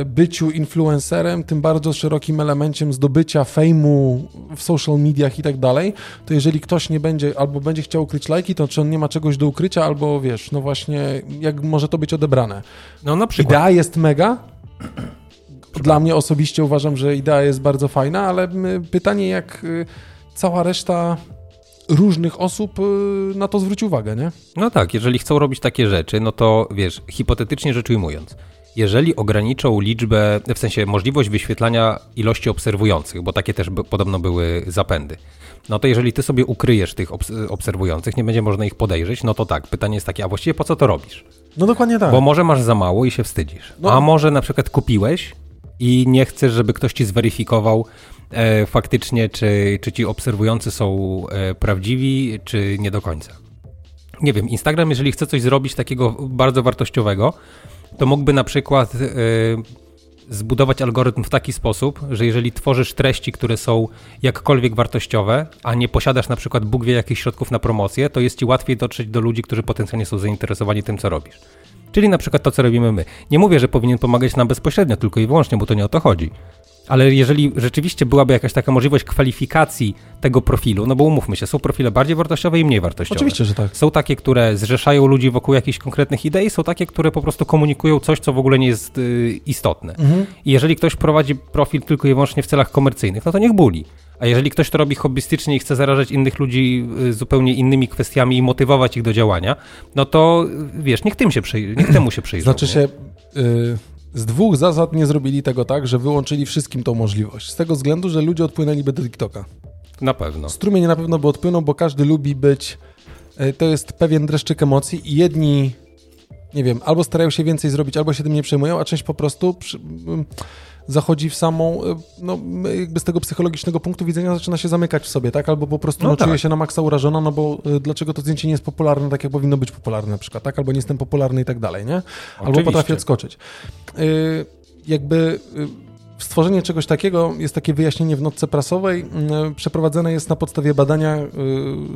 byciu influencerem, tym bardzo szerokim elementem zdobycia fejmu w social mediach i tak dalej, to jeżeli ktoś nie będzie, albo będzie chciał ukryć lajki, to czy on nie ma czegoś do ukrycia, albo wiesz, no właśnie, jak może to być odebrane. No na przykład. Idea jest mega. Dla mnie osobiście uważam, że idea jest bardzo fajna, ale pytanie, jak y, cała reszta różnych osób y, na to zwróci uwagę, nie? No tak, jeżeli chcą robić takie rzeczy, no to wiesz, hipotetycznie rzecz ujmując, jeżeli ograniczą liczbę, w sensie możliwość wyświetlania ilości obserwujących, bo takie też podobno były zapędy, no to jeżeli ty sobie ukryjesz tych obs- obserwujących, nie będzie można ich podejrzeć, no to tak, pytanie jest takie, a właściwie po co to robisz? No dokładnie tak. Bo może masz za mało i się wstydzisz. No. A może na przykład kupiłeś i nie chcesz, żeby ktoś ci zweryfikował e, faktycznie, czy, czy ci obserwujący są e, prawdziwi, czy nie do końca. Nie wiem, Instagram, jeżeli chce coś zrobić takiego bardzo wartościowego, to mógłby na przykład e, zbudować algorytm w taki sposób, że jeżeli tworzysz treści, które są jakkolwiek wartościowe, a nie posiadasz na przykład Bóg wie jakich środków na promocję, to jest ci łatwiej dotrzeć do ludzi, którzy potencjalnie są zainteresowani tym, co robisz. Czyli na przykład to, co robimy my. Nie mówię, że powinien pomagać nam bezpośrednio, tylko i wyłącznie, bo to nie o to chodzi. Ale jeżeli rzeczywiście byłaby jakaś taka możliwość kwalifikacji tego profilu, no bo umówmy się, są profile bardziej wartościowe i mniej wartościowe. Oczywiście, że tak. Są takie, które zrzeszają ludzi wokół jakichś konkretnych idei, są takie, które po prostu komunikują coś, co w ogóle nie jest y, istotne. Mhm. I jeżeli ktoś prowadzi profil tylko i wyłącznie w celach komercyjnych, no to niech buli. A jeżeli ktoś to robi hobbystycznie i chce zarażać innych ludzi y, zupełnie innymi kwestiami i motywować ich do działania, no to y, wiesz, niech, tym się przyj- niech temu się przyjrzą. Znaczy nie? się, y, z dwóch zasad nie zrobili tego tak, że wyłączyli wszystkim tą możliwość. Z tego względu, że ludzie odpłynęliby do TikToka. Na pewno. Strumień na pewno by odpłynął, bo każdy lubi być. y, To jest pewien dreszczyk emocji i jedni, nie wiem, albo starają się więcej zrobić, albo się tym nie przejmują, a część po prostu przy, ym, zachodzi w samą, y, no jakby z tego psychologicznego punktu widzenia zaczyna się zamykać w sobie, tak? Albo po prostu No no, czuje tak. się na maksa urażona, no bo y, dlaczego to zdjęcie nie jest popularne tak, jak powinno być popularne na przykład, tak? Albo nie jestem popularny i tak dalej, nie? Albo Oczywiście. potrafi odskoczyć. Y, jakby stworzenie czegoś takiego jest takie wyjaśnienie w notce prasowej. y, Przeprowadzone jest na podstawie badania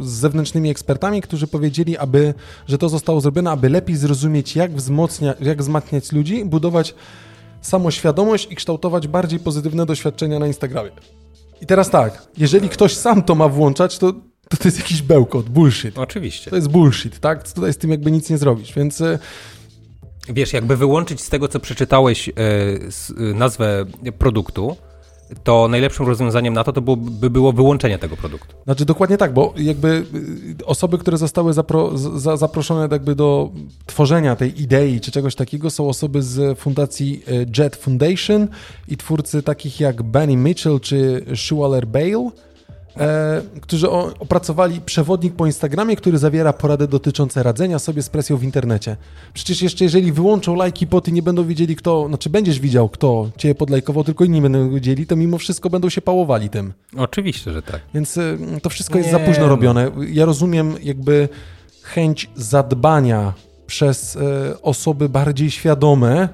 z zewnętrznymi ekspertami, którzy powiedzieli, aby, że to zostało zrobione, aby lepiej zrozumieć, jak, wzmocnia, jak wzmacniać ludzi, budować samoświadomość i kształtować bardziej pozytywne doświadczenia na Instagramie. I teraz tak, jeżeli ktoś sam to ma włączać, to to, to jest jakiś bełkot, bullshit. Oczywiście. To jest bullshit, tak? Tutaj z tym jakby nic nie zrobisz, więc... y, Wiesz, jakby wyłączyć z tego, co przeczytałeś e, e, nazwę produktu, to najlepszym rozwiązaniem na to, to byłoby było wyłączenie tego produktu. Znaczy dokładnie tak, bo jakby y, osoby, które zostały zapro, za, zaproszone jakby do tworzenia tej idei czy czegoś takiego są osoby z fundacji y, Jet Foundation i twórcy takich jak Benny Mitchell czy Shualer Bale, e, którzy o, opracowali przewodnik po Instagramie, który zawiera porady dotyczące radzenia sobie z presją w internecie. Przecież jeszcze jeżeli wyłączą lajki poty, nie będą wiedzieli kto, znaczy będziesz widział kto cię podlajkował, tylko inni będą wiedzieli, to mimo wszystko będą się pałowali tym. Oczywiście, że tak. Więc y, to wszystko jest Nie, za późno no. robione. Ja rozumiem jakby chęć zadbania przez y, osoby bardziej świadome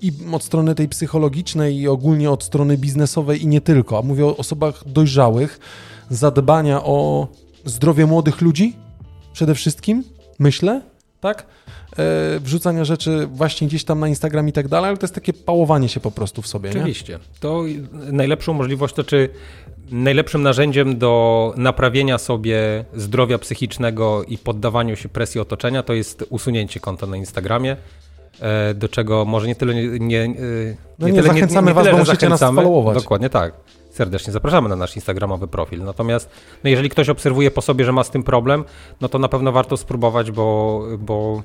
i od strony tej psychologicznej i ogólnie od strony biznesowej i nie tylko. A mówię o osobach dojrzałych, zadbania o zdrowie młodych ludzi przede wszystkim, myślę, tak? E, wrzucania rzeczy właśnie gdzieś tam na Instagram i tak dalej, ale to jest takie pałowanie się po prostu w sobie, nie? Oczywiście. To najlepszą możliwość, to czy najlepszym narzędziem do naprawienia sobie zdrowia psychicznego i poddawaniu się presji otoczenia to jest usunięcie konta na Instagramie, do czego może nie tyle nie, nie, e, No nie, tyle, zachęcamy was, tyle, bo musicie nas followować. Dokładnie tak. Serdecznie zapraszamy na nasz instagramowy profil. Natomiast no jeżeli ktoś obserwuje po sobie, że ma z tym problem, no to na pewno warto spróbować, bo, bo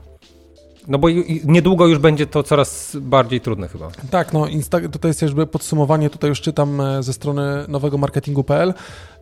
no bo niedługo już będzie to coraz bardziej trudne chyba. Tak, no Insta- tutaj jest jakby podsumowanie, tutaj już czytam e, ze strony nowego marketingu.pl.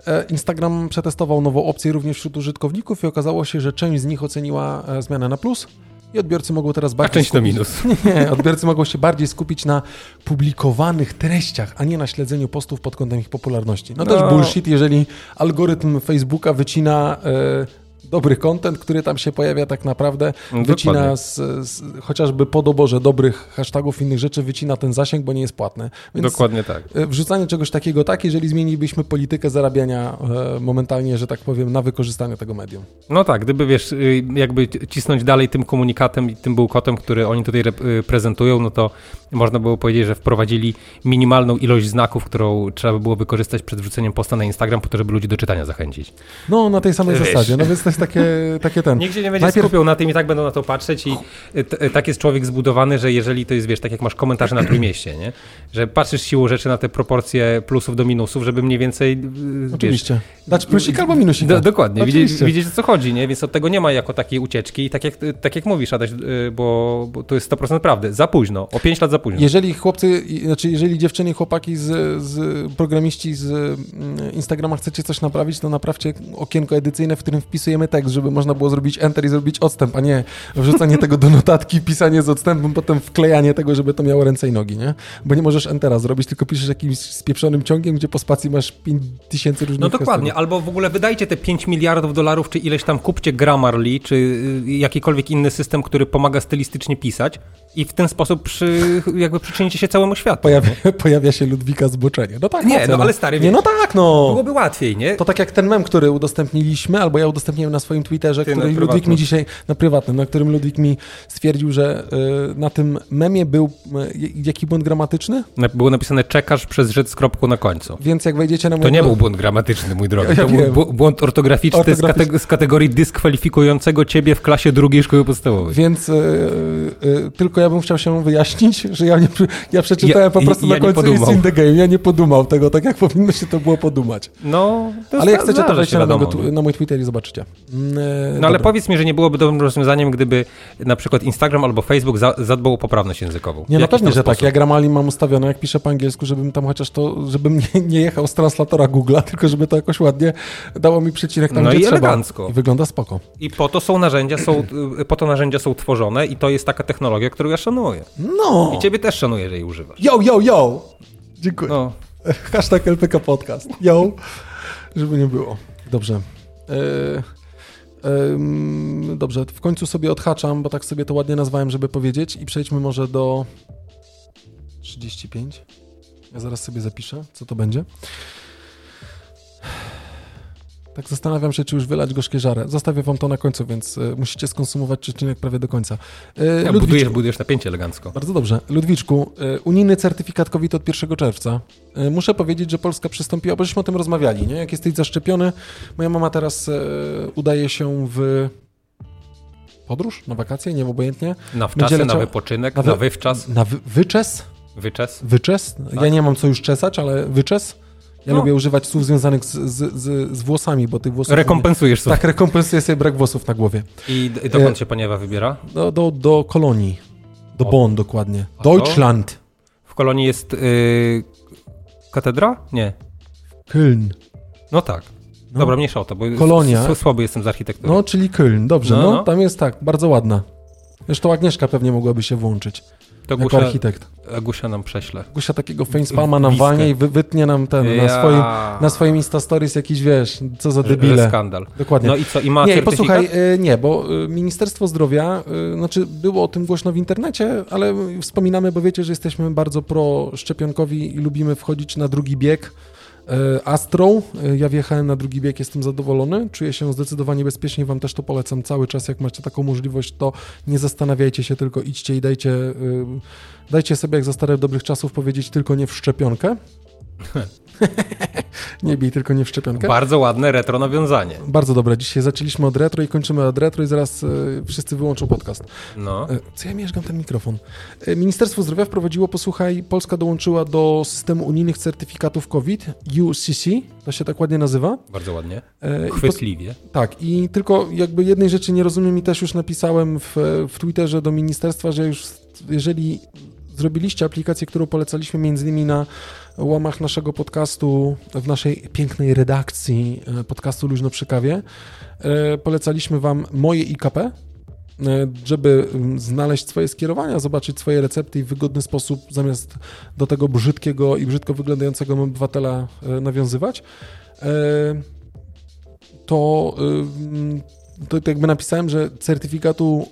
E, Instagram przetestował nową opcję również wśród użytkowników i okazało się, że część z nich oceniła e, zmianę na plus i odbiorcy mogą teraz A bardziej część na skupić... minus. *laughs* Nie, odbiorcy mogą się bardziej skupić na publikowanych treściach, a nie na śledzeniu postów pod kątem ich popularności. No, No. też bullshit, jeżeli algorytm Facebooka wycina e, dobry content, który tam się pojawia tak naprawdę, No, wycina z, z, chociażby po doborze dobrych hashtagów, innych rzeczy, wycina ten zasięg, bo nie jest płatny. Więc Dokładnie tak. e, wrzucanie czegoś takiego tak, jeżeli zmienilibyśmy politykę zarabiania e, momentalnie, że tak powiem, na wykorzystanie tego medium. No tak, gdyby wiesz, y, jakby cisnąć dalej tym komunikatem i tym bułkotem, który oni tutaj y, prezentują, no to można było powiedzieć, że wprowadzili minimalną ilość znaków, którą trzeba by było wykorzystać przed wrzuceniem posta na Instagram, po to, żeby ludzi do czytania zachęcić. No, na tej samej Wiesz. zasadzie, no więc to jest takie, takie ten. Się nie będzie Najpierw- skupiał na tym i tak będą na to patrzeć i tak jest człowiek zbudowany, że jeżeli to jest, wiesz, tak jak masz komentarze na Trójmieście, nie? Że patrzysz siłą rzeczy na te proporcje plusów do minusów, żeby mniej więcej, y, wiesz, Oczywiście. Dać plusik albo minusik. Do, dokładnie, widzieć, Oczywiście. widzieć o co chodzi, nie? Więc od tego nie ma jako takiej ucieczki i tak jak, tak jak mówisz, Adaś, y, bo, bo to jest 100% prawdy, za późno, o 5 lat za późno. Jeżeli chłopcy, znaczy jeżeli dziewczyny i chłopaki z, z programiści z mm, Instagrama chcecie coś naprawić, to naprawcie okienko edycyjne, w którym wpisujemy tekst, żeby można było zrobić enter i zrobić odstęp, a nie wrzucanie tego do notatki, pisanie z odstępem, potem wklejanie tego, żeby to miało ręce i nogi, nie? Bo nie możesz entera zrobić, tylko piszesz jakimś spieprzonym ciągiem, gdzie po spacji masz 5000 różnych No dokładnie, albo w ogóle wydajcie te 5 miliardów dolarów, czy ileś tam kupcie Grammarly, czy y, jakikolwiek inny system, który pomaga stylistycznie pisać i w ten sposób przy, jakby przyczynicie się całemu światu. Pojawia, *laughs* pojawia się Ludwika zboczenie. No tak, Nie, rację, no ale stary, Nie, no tak, no. Byłoby łatwiej, nie? To tak jak ten mem, który udostępniliśmy, albo ja udostępniłem na swoim Twitterze, Ty który Ludwik mi dzisiaj, na prywatnym, na którym Ludwik mi stwierdził, że y, na tym memie był y, jaki błąd gramatyczny, Było napisane czekasz przez rzecz z kropką na końcu. więc jak wejdziecie na To mój... nie był błąd gramatyczny, mój drogi. Ja To był wiem. bu- błąd ortograficzny Z, Ortograficzny. kateg- z kategorii dyskwalifikującego ciebie w klasie drugiej szkoły podstawowej. Więc y, y, tylko ja bym chciał się wyjaśnić, że ja, nie, ja przeczytałem Ja- po prostu ja na końcu podumał. It's in the game. Ja nie podumał tego, tak jak powinno się to było podumać. No, to Ale jak chcecie, to wejdźcie się, na, tu- na mój Twitter i zobaczycie. Mm, e, No ale dobra. powiedz mi, że nie byłoby dobrym rozwiązaniem, gdyby na przykład Instagram albo Facebook za, zadbał o poprawność językową. Nie, no pewnie, że tak. sposób. Ja Gramali mam ustawione, jak piszę po angielsku, żebym tam chociaż to, żebym nie, nie jechał z translatora Google'a, *laughs* tylko żeby to jakoś ładnie dało mi przecinek tam, No gdzie i trzeba. elegancko. I wygląda spoko. I po to są narzędzia, są, y, po to narzędzia są tworzone i to jest taka technologia, którą ja szanuję. No! I ciebie też szanuję, że jej używasz. Yo, yo, yo! Dziękuję. No, *laughs* Hashtag LPK Podcast. Yo! Żeby nie było. Dobrze. Em, dobrze, w końcu sobie odhaczam, bo tak sobie to ładnie nazwałem, żeby powiedzieć i przejdźmy może do 35. Ja zaraz sobie zapiszę, co to będzie. Tak zastanawiam się, czy już wylać gorzkie żarę. Zostawię wam to na końcu, więc e, musicie skonsumować odcinek prawie do końca. E, ja budujesz, budujesz napięcie elegancko. bardzo dobrze. Ludwiczku, y, unijny certyfikat COVID od 1 czerwca. Y, Muszę powiedzieć, że Polska przystąpiła, bo żeśmy o tym rozmawiali, nie? Jak jesteś zaszczepiony, moja mama teraz udaje się w podróż, na wakacje, nie obojętnie, Na wczasy, na wypoczynek, na na, wy- wywczas, na wy, wyczes, wyczes. wyczes. Ja Tak. nie mam co już czesać, ale wyczes. Ja No. lubię używać słów związanych z, z, z, z włosami, bo tych włosów... Rekompensujesz sobie. Tak, rekompensuję sobie brak włosów na głowie. I, I dokąd się paniewa wybiera? Do, do, do kolonii. Do O. Bonn dokładnie. A? Deutschland. W kolonii jest y, katedra? Nie. Köln. No tak. No. Dobra, mniejsza o to, bo Kolonia. słaby jestem z architektury. No, czyli Köln, dobrze, No, no, no. tam jest tak, bardzo ładna. Zresztą Agnieszka pewnie mogłaby się włączyć to jako Gusia, architekt. Gusia nam prześle. Gusia takiego facepalma nam walnie i wy, wytnie nam ten na Ja. swoim, na swoim Instastories jakiś, wiesz, co za debile. Skandal. Dokładnie. No i co, i ma nie, posłuchaj, y, nie, bo y, Ministerstwo Zdrowia, y, znaczy było o tym głośno w internecie, ale wspominamy, bo wiecie, że jesteśmy bardzo pro-szczepionkowi i lubimy wchodzić na drugi bieg. Y, Astrą, y, ja wjechałem na drugi bieg, jestem zadowolony, czuję się zdecydowanie bezpiecznie, wam też to polecam cały czas, jak macie taką możliwość, to nie zastanawiajcie się, tylko idźcie i dajcie, y, dajcie sobie jak za starych dobrych czasów powiedzieć tylko nie w szczepionkę. *laughs* nie bij, tylko nie w szczepionkę. Bardzo ładne retro nawiązanie. Bardzo dobre. Dzisiaj zaczęliśmy od retro i kończymy od retro i zaraz e, wszyscy wyłączą podcast. No. E, co ja mieszkam ten mikrofon? E, Ministerstwo Zdrowia wprowadziło, posłuchaj, Polska dołączyła do systemu unijnych certyfikatów COVID, UCC, to się tak ładnie nazywa. Bardzo ładnie. Chwytliwie. tak, i tylko jakby jednej rzeczy nie rozumiem i też już napisałem w, w Twitterze do ministerstwa, że już jeżeli zrobiliście aplikację, którą polecaliśmy między innymi na łamach naszego podcastu, w naszej pięknej redakcji e, podcastu Luźno przy kawie, e, polecaliśmy wam moje IKP, e, żeby znaleźć swoje skierowania, zobaczyć swoje recepty i w wygodny sposób, zamiast do tego brzydkiego i brzydko wyglądającego obywatela nawiązywać. To, to jakby napisałem, że certyfikatu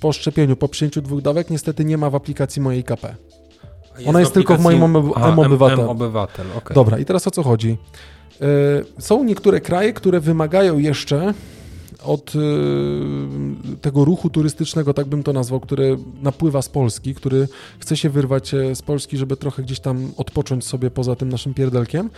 po szczepieniu, po przyjęciu dwóch dawek niestety nie ma w aplikacji mojej KP. Ona jest tylko w moim M-Obywatel. M-Obywatel, okej. Dobra, i teraz o co chodzi? Y, Są niektóre kraje, które wymagają jeszcze od y, tego ruchu turystycznego, tak bym to nazwał, który napływa z Polski, który chce się wyrwać e, z Polski, żeby trochę gdzieś tam odpocząć sobie poza tym naszym pierdelkiem,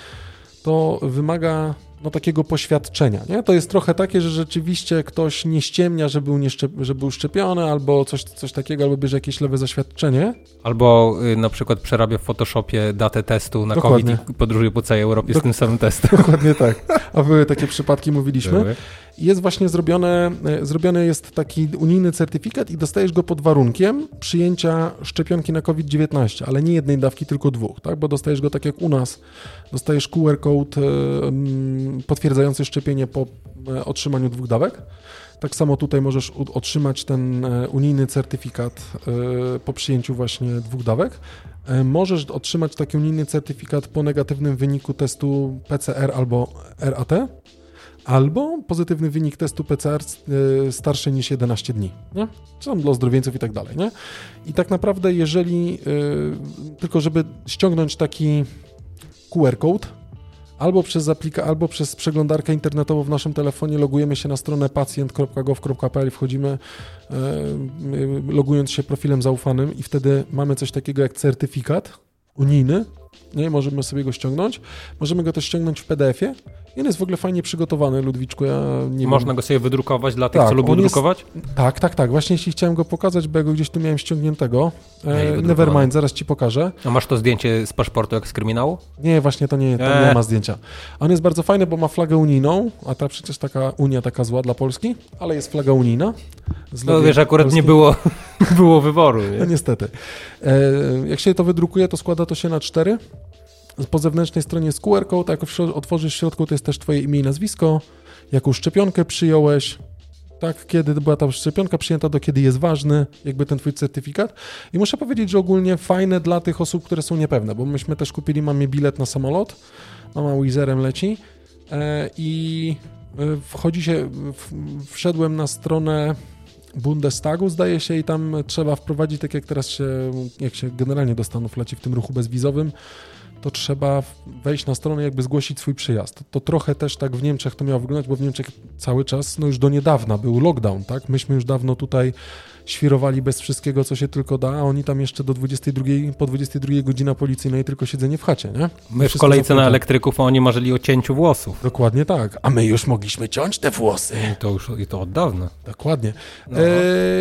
to wymaga no, takiego poświadczenia. Nie? To jest trochę takie, że rzeczywiście ktoś nie ściemnia, że był, nieszczep- że był szczepiony, albo coś, coś takiego, albo bierze jakieś lewe zaświadczenie. Albo y, na przykład przerabia w Photoshopie datę testu na Dokładnie. COVID i podróżuje po całej Europie Dok- z tym samym *laughs* testem. Dokładnie tak. A były takie przypadki, mówiliśmy. Były. Jest właśnie zrobione, e, zrobiony jest taki unijny certyfikat i dostajesz go pod warunkiem przyjęcia szczepionki na COVID-19, ale nie jednej dawki, tylko dwóch, tak? Bo dostajesz go tak jak u nas. Dostajesz QR code e, mm, potwierdzający szczepienie po e, otrzymaniu dwóch dawek. Tak samo tutaj możesz otrzymać ten unijny certyfikat po przyjęciu właśnie dwóch dawek. Możesz otrzymać taki unijny certyfikat po negatywnym wyniku testu PCR albo RAT, albo pozytywny wynik testu PCR y, starszy niż 11 dni, nie? Tam dla ozdrowieńców i tak dalej, nie? I tak naprawdę, jeżeli y, tylko żeby ściągnąć taki QR code, albo przez aplika, albo przez przeglądarkę internetową w naszym telefonie logujemy się na stronę pacjent.gov.pl, wchodzimy e, logując się profilem zaufanym i wtedy mamy coś takiego jak certyfikat unijny, nie? Możemy sobie go ściągnąć. Możemy go też ściągnąć w PDF-ie. I on jest w ogóle fajnie przygotowany, Ludwiczku. Ja Można wiem. go sobie wydrukować dla tych, Tak, co lubią on jest- drukować? Tak, tak, tak. Właśnie jeśli chciałem go pokazać, bo ja go gdzieś tu miałem ściągniętego. E. Nevermind, zaraz ci pokażę. A masz to zdjęcie z paszportu jak z kryminału? Nie, właśnie to nie, Eee. nie ma zdjęcia. On jest bardzo fajny, bo ma flagę unijną, a ta przecież taka Unia taka zła dla Polski, ale jest flaga unijna. Z No wiesz, akurat nie było, *laughs* było wyboru. No Nie? niestety. E, jak się to wydrukuje, to składa to się na cztery. Po zewnętrznej stronie jest QR code, jak otworzysz w środku, to jest też twoje imię i nazwisko, jaką szczepionkę przyjąłeś, tak, kiedy była ta szczepionka przyjęta, do kiedy jest ważny, jakby ten twój certyfikat. I muszę powiedzieć, że ogólnie fajne dla tych osób, które są niepewne, bo myśmy też kupili mamie bilet na samolot, mama Wizerem leci e, i e, wchodzi się, wszedłem na stronę Bundestagu, zdaje się, i tam trzeba wprowadzić, tak jak teraz się, jak się generalnie do Stanów leci w tym ruchu bezwizowym, to trzeba wejść na stronę, jakby zgłosić swój przyjazd. To trochę też tak w Niemczech to miało wyglądać, bo w Niemczech cały czas, no już do niedawna był lockdown, tak? Myśmy już dawno tutaj świrowali bez wszystkiego, co się tylko da, a oni tam jeszcze do 22, po 22 godzina policyjnej tylko siedzenie w chacie, nie? My w kolejce na elektryków, a oni marzyli o cięciu włosów. Dokładnie tak. A my już mogliśmy ciąć te włosy. I to już i to od dawna. Dokładnie. No. E,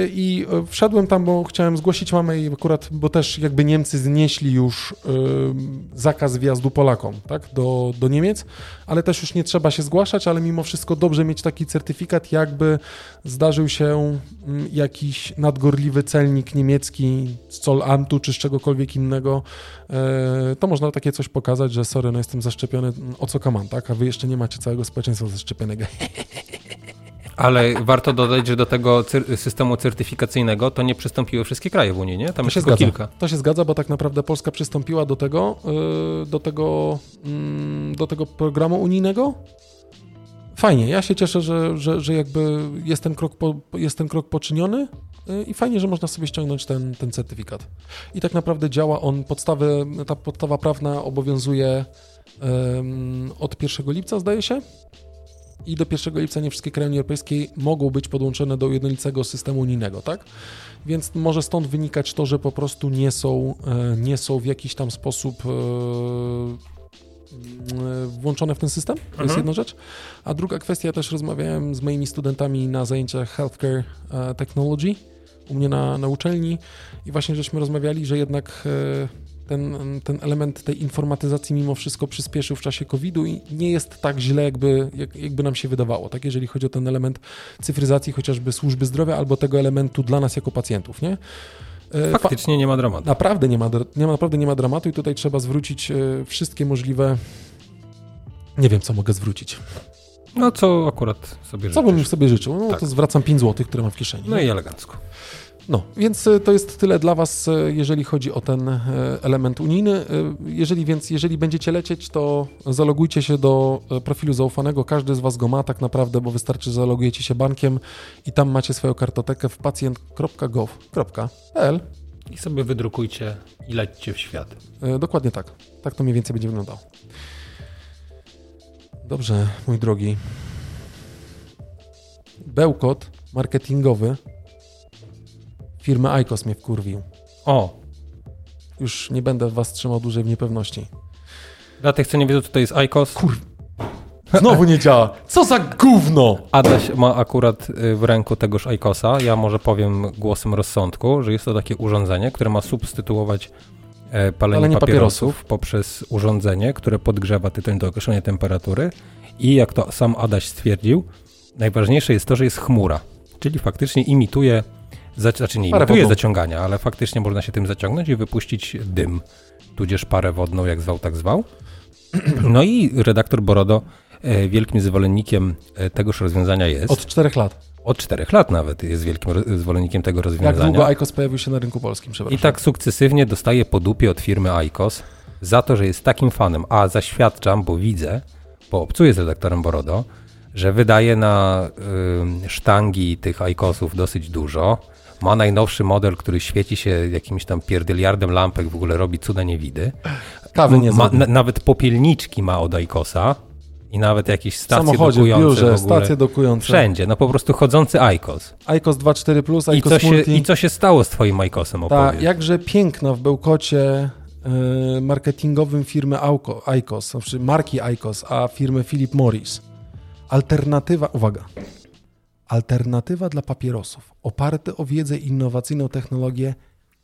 I e, wszedłem tam, bo chciałem zgłosić mamę i akurat, bo też jakby Niemcy znieśli już e, zakaz wjazdu Polakom, tak, do, do Niemiec, ale też już nie trzeba się zgłaszać, ale mimo wszystko dobrze mieć taki certyfikat, jakby zdarzył się mm, jakiś nadgorliwy celnik niemiecki z Zollamtu czy z czegokolwiek innego, e, to można takie coś pokazać, że sorry, no jestem zaszczepiony, mm, o co kaman, tak, a wy jeszcze nie macie całego społeczeństwa zaszczepionego. *laughs* Ale warto dodać, że do tego cer- systemu certyfikacyjnego to nie przystąpiły wszystkie kraje w Unii, nie? Tam To jest się zgadza. kilka. To się zgadza, bo tak naprawdę Polska przystąpiła do tego, yy, do tego, mm, do tego programu unijnego. Fajnie, ja się cieszę, że, że, że jakby jest ten krok, po, jest ten krok poczyniony yy, i fajnie, że można sobie ściągnąć ten, ten certyfikat. I tak naprawdę działa on, podstawy, ta podstawa prawna obowiązuje od 1 lipca, zdaje się. I do 1 lipca nie wszystkie kraje Unii Europejskiej mogą być podłączone do jednolitego systemu unijnego, tak? Więc może stąd wynikać to, że po prostu nie są, e, nie są w jakiś tam sposób e, e, włączone w ten system. To jest Mhm. jedna rzecz. A druga kwestia, też rozmawiałem z moimi studentami na zajęciach Healthcare Technology u mnie na, na uczelni i właśnie żeśmy rozmawiali, że jednak ten, ten element tej informatyzacji mimo wszystko przyspieszył w czasie COVID-u i nie jest tak źle, jakby, jak, jakby nam się wydawało, tak? Jeżeli chodzi o ten element cyfryzacji chociażby służby zdrowia albo tego elementu dla nas jako pacjentów, nie? E, fa- Faktycznie nie ma dramatu. Naprawdę nie ma, nie ma, naprawdę nie ma dramatu i tutaj trzeba zwrócić e, wszystkie możliwe. Nie wiem, co mogę zwrócić. No co akurat sobie Co życzysz. bym sobie życzył? No Tak. to zwracam 5 zł, które mam w kieszeni. No i elegancko. No, więc e, to jest tyle dla Was, e, jeżeli chodzi o ten e, element unijny. Jeżeli więc, jeżeli będziecie lecieć, to zalogujcie się do profilu zaufanego. Każdy z Was go ma tak naprawdę, bo wystarczy, że zalogujecie się bankiem i tam macie swoją kartotekę w pacjent.gov.pl. I sobie wydrukujcie i lećcie w świat. Dokładnie tak. Tak to mniej więcej będzie wyglądało. Dobrze, mój drogi. Bełkot marketingowy firmy ICOS mnie wkurwił. O, Już nie będę was trzymał dłużej w niepewności. dla tych, co nie wiedzą, co to jest ICOS. Znowu nie działa. Co za gówno! Adaś ma akurat y, w ręku tegoż ICOSa. Ja może powiem głosem rozsądku, że jest to takie urządzenie, które ma substytuować e, palenie, Palenie papierosów, papierosów. poprzez urządzenie, które podgrzewa tytoń do określonej temperatury. I jak to sam Adaś stwierdził, najważniejsze jest to, że jest chmura, czyli faktycznie imituje, znaczy nie imituje wodną. zaciągania, ale faktycznie można się tym zaciągnąć i wypuścić dym, tudzież parę wodną, jak zwał, tak zwał. *clears throat* No i redaktor Borodo e, wielkim zwolennikiem e, tegoż rozwiązania jest. Od czterech lat. Od czterech lat nawet jest wielkim zwolennikiem tego Jak rozwiązania. długo ICOS pojawił się na rynku polskim, I przepraszam. tak sukcesywnie dostaje po dupie od firmy ICOS za to, że jest takim fanem. A zaświadczam, bo widzę, bo obcuję z redaktorem Borodo, że wydaje na y, sztangi tych ICOSów dosyć dużo. Ma najnowszy model, który świeci się jakimś tam pierdyliardem lampek, w ogóle robi cuda niewidy. Kawy nie ma, na, Nawet popielniczki ma od Aikosa i nawet jakieś stacje samochodzie, dokujące biurze, w ogóle. stacje dokujące. Wszędzie, no po prostu chodzący Aikos. ICOS 2.4 Plus, I ICOS co, się, Multi. I co się stało z twoim Aikosem Ta opowiedz. jakże piękna w bełkocie y, marketingowym firmy Auko, ICOS, znaczy marki ICOS, a firmy Philip Morris. Alternatywa, uwaga, alternatywa dla papierosów, oparty o wiedzę i innowacyjną technologię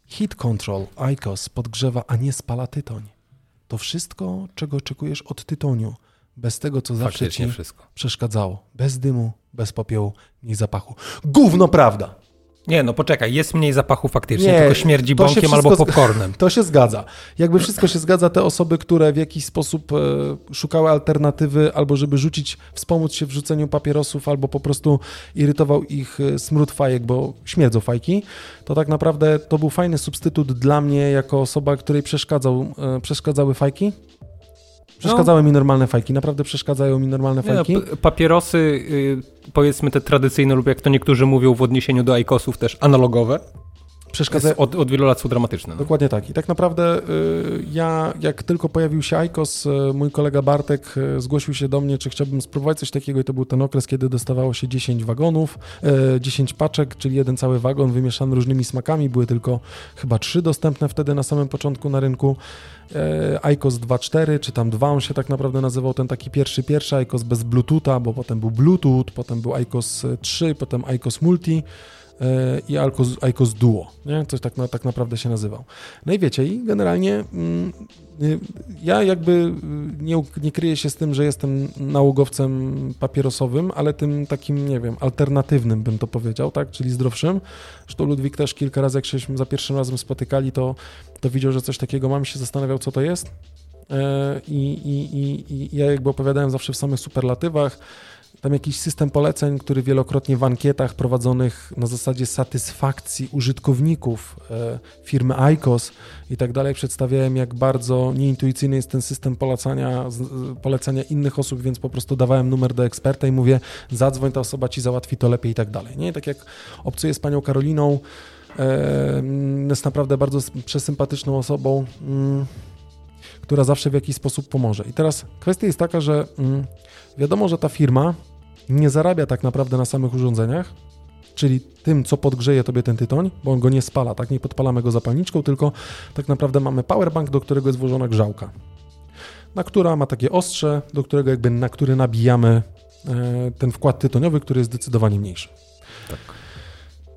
Heat Control ICOS podgrzewa, a nie spala tytoń. To wszystko, czego oczekujesz od tytoniu, bez tego, co zawsze Faktycznie ci wszystko. przeszkadzało. Bez dymu, bez popiołu, mniej zapachu. Gówno prawda! Nie, no poczekaj, jest mniej zapachu faktycznie, Nie, tylko śmierdzi bąkiem wszystko albo popcornem. *laughs* To się zgadza. Jakby wszystko się zgadza, te osoby, które w jakiś sposób e, szukały alternatywy, albo żeby rzucić, wspomóc się w rzuceniu papierosów, albo po prostu irytował ich e, smród fajek, bo śmierdzą fajki, to tak naprawdę to był fajny substytut dla mnie, jako osoba, której przeszkadzał, e, przeszkadzały fajki. Przeszkadzały mi normalne fajki, naprawdę przeszkadzają mi normalne no, fajki. papierosy, y, powiedzmy te tradycyjne lub jak to niektórzy mówią w odniesieniu do Aikosów też analogowe, Przeszkadzają, od, od wielu lat są dramatyczne. No. Dokładnie tak. I tak naprawdę y, ja, jak tylko pojawił się ICOS, y, mój kolega Bartek y, zgłosił się do mnie, czy chciałbym spróbować coś takiego i to był ten okres, kiedy dostawało się 10 wagonów, y, 10 paczek, czyli jeden cały wagon wymieszany różnymi smakami. Były tylko chyba trzy dostępne wtedy na samym początku na rynku. ICOS 2.4, czy tam 2 on się tak naprawdę nazywał, ten taki pierwszy, pierwszy ICOS bez Bluetootha, bo potem był Bluetooth, potem był ICOS 3, potem ICOS Multi i ICOS, Duo, nie? coś tak, tak naprawdę się nazywał. No i wiecie, i generalnie mm, y, ja jakby y, nie, nie kryję się z tym, że jestem nałogowcem papierosowym, ale tym takim, nie wiem, alternatywnym bym to powiedział, tak, czyli zdrowszym. Zresztą Ludwik też kilka razy, jak się za pierwszym razem spotykali, to, to widział, że coś takiego mam i się zastanawiał, co to jest. E, I, i, i, I ja jakby opowiadałem zawsze w samych superlatywach, tam jakiś system poleceń, który wielokrotnie w ankietach prowadzonych na zasadzie satysfakcji użytkowników e, firmy ICOS i tak dalej przedstawiałem, jak bardzo nieintuicyjny jest ten system polecania, polecania innych osób, więc po prostu dawałem numer do eksperta i mówię, zadzwoń, ta osoba ci załatwi to lepiej i tak dalej. Nie? Tak jak obcuję z panią Karoliną, e, mm, jest naprawdę bardzo przesympatyczną osobą, mm, która zawsze w jakiś sposób pomoże. I teraz kwestia jest taka, że mm, wiadomo, że ta firma nie zarabia tak naprawdę na samych urządzeniach, czyli tym, co podgrzeje tobie ten tytoń, bo on go nie spala, tak? Nie podpalamy go zapalniczką, tylko tak naprawdę mamy powerbank, do którego jest włożona grzałka, na która ma takie ostrze, do którego jakby, na który nabijamy e, ten wkład tytoniowy, który jest zdecydowanie mniejszy. Tak.